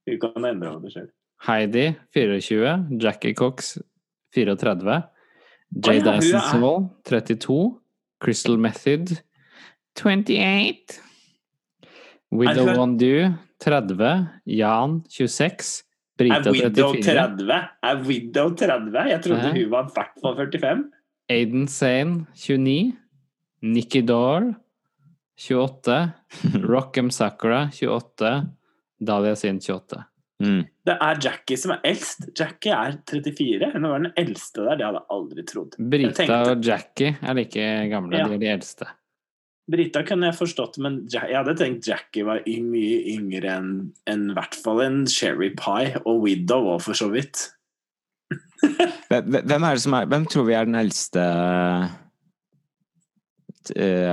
Endre på det selv. Heidi, 24. Jackie Cox, 34. Jay hun er- 32. Crystal Method, 28. Widow Wondu, 30. Jan, 26. Brita, Er 34. 30? Er Widow 30? Jeg trodde hun var i hvert fall 45. Aiden Sane, 29. Nikki Dahl, 28. (laughs) Rockham Sakura, 28. Dahlia Sin, 28. Mm. Det er Jackie som er eldst. Jackie er 34. Hun var den eldste der. Det hadde jeg aldri trodd. Brita tenkte- og Jackie er like gamle. Ja. De er de eldste. Brita kunne jeg forstått, men jeg hadde tenkt Jackie var y- mye yngre enn enn i hvert fall en Cherry Pie, og Widow òg, for så vidt. (laughs) Hvem er det som er Hvem tror vi er den eldste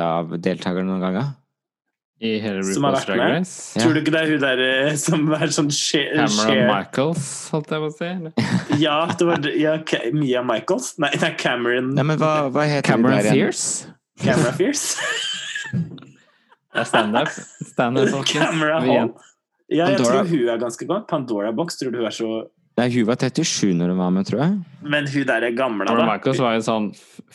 av deltakerne noen ganger? I hele Som har RuPaul's vært Drag med? Race. Ja. Tror du ikke det er hun der eh, som er sånn Cameron Michaels, holdt jeg på å si. (laughs) Ja, det var ja, Mia Michaels? Nei, det er Cameron Nei, men hva, hva heter Cameron de der? Fierce. Camera Fierce. (laughs) Det er standup. Stand. Camera Hall. Ja, jeg Pandora. tror hun er ganske god. Pandora Box, tror du hun er så Nei, hun var 37 når hun var med, tror jeg. Men hun der er Cameron da. Michaels var jo sånn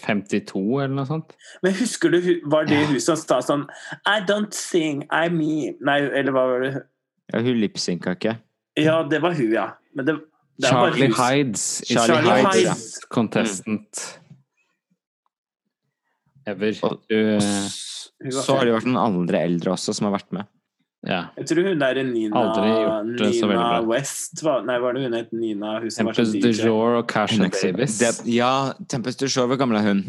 52 eller noe sånt. Men husker du, var det hun som sa sånn I don't sing, I me Nei, eller hva var det? Ja, hun lipsynka ikke. Ja, det var hun, ja. Men det, det Charlie Hides Charlie, Charlie Hides, Hides, Ja. contestant ever. Og- Du, Så har det vært noen andre eldre også som har vært med. Ja. Jeg tror hun der er Nina, Nina. West var, Nei, var det hun het Nina? Hun som Tempest de Jour og Cash. Det, ja, Tempest du Jour, hvor gammel er hun?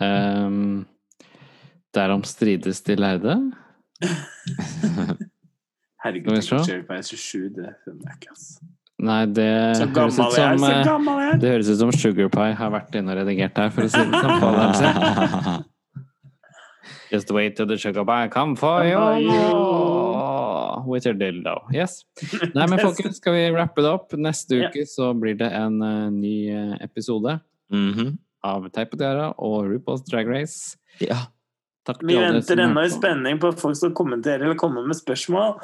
Um, derom strides de lærde. Herregud, jeg vi tenk se? å kjøre på 27, det skjønner jeg ikke, altså. Nei, det høres ut som eh! Det høres ut som Sugar Pie har vært inne og redigert her, for å si det sånn. (laughs) Just wait till the sugar bag come for you. With your dildo. Yes. (laughs) Nei, men folkens, skal vi wrappe det opp? Neste uke uke så blir det en uh, ny episode episode -hmm. av Teip og Tiara og RuPaul's Drag Race. Ja. Takk Vi venter som ennå i spenning på at folk skal kommentere eller komme med spørsmål.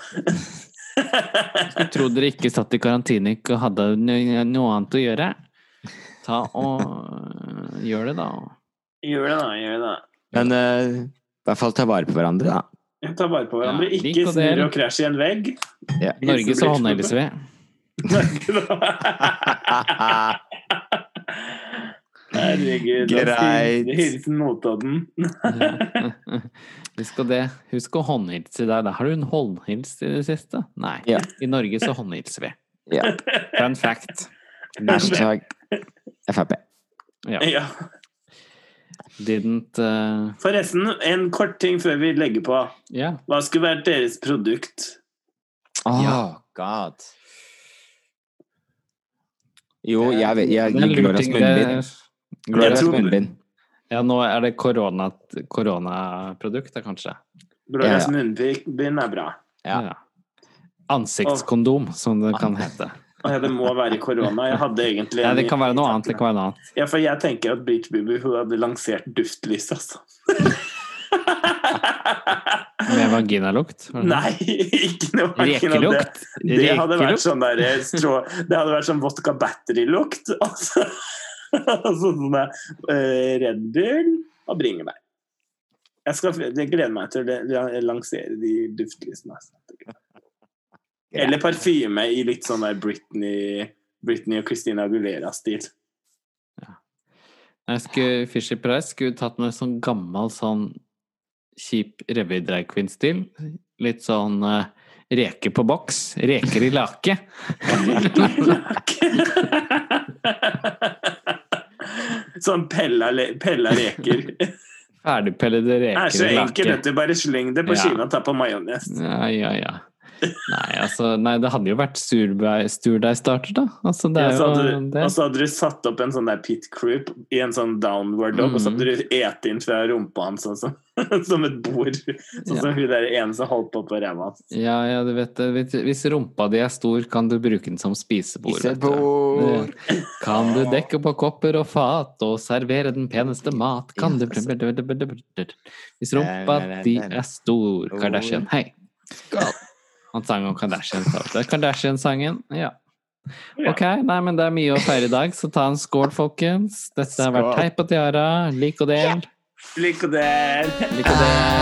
Jeg tror dere ikke satt i karantene ikke og hadde noe annet å gjøre. Ta og øh, gjør det, da. Gjør det, da. gjør det da. Men eh, i hvert fall ta vare på hverandre, da. Ta vare på hverandre. Ja, Ikke og snurre og krasje i en vegg. Ja. Norge så håndhilser vi. Herregud. Greit. Hilsen Notodden. (laughs) Husk det. Husk å håndhilse deg. Da har du en håndhilst i det siste? Nei. Ja. I Norge så håndhilser vi. Ja. Fun fact. Hashtag Frp. Ja. Ja. Didn't uh, Forresten, en kort ting før vi legger på. Yeah. Hva skulle vært deres produkt? Oh, Ja. god. Jo, jeg vet jeg, en Glorias munnbind. Glorias munnbind. Ja, nå er det korona- koronaprodukt, kanskje. Glorias Ja, munnbind er bra. Ja. Ansiktskondom, som det kan hete. Det må være korona. Jeg hadde egentlig Ja, det kan være noe annet. Det kan være noe annet. Ja, for jeg tenker at Beach hun hadde lansert duftlys, altså. (laughs) Med vaginalukt. Nei, ikke noe verken det. Rekelukt. Det hadde vært sånn der strå, Det hadde vært sånn vodka battery-lukt. (laughs) Altså, altså sånn der, eh, Red Bull og bringebær. Jeg, skal, jeg gleder meg til å lansere de duftlysene. Altså. Eller parfyme i litt sånn der Britney, Britney og Christina Aguilera-stil. Jeg skulle, Fisher Price skulle tatt med sånn gammel, sånn kjip revy drag queen-stil. Litt sånn uh, reker på boks. Reker i lake. (laughs) sånn pella, pella reker. Ferdigpellede Det er så enkelt, dette. Bare sleng det på Ja. skiva og ta på majones. Ja, ja, ja. Nei, altså, nei, det hadde jo vært surdeigstarter, da. Altså, det Ja, er så hadde jo du, det. og så hadde du satt opp en sånn der pit crew i en sånn downward dog, og så hadde du et inn fra rumpa hans sånn som, (laughs) som et bord. Sånn Ja. som hun der ene som holdt på på ræva hans. Ja, ja, du vet det. Hvis rumpa di er stor, kan du bruke den som spisebord. vet du. Kan du dekke på kopper og fat og servere den peneste mat? Kan du Hvis rumpa di er stor Kardashian. Hei! Skål! Han sang om Kardashian-sangen. Ja. Ja. Ok, nei, men det er mye å feire i dag, så ta en skål, folkens. Dette har vært. Teip og Tiara. Lik og del. Lik og del. Lik og del.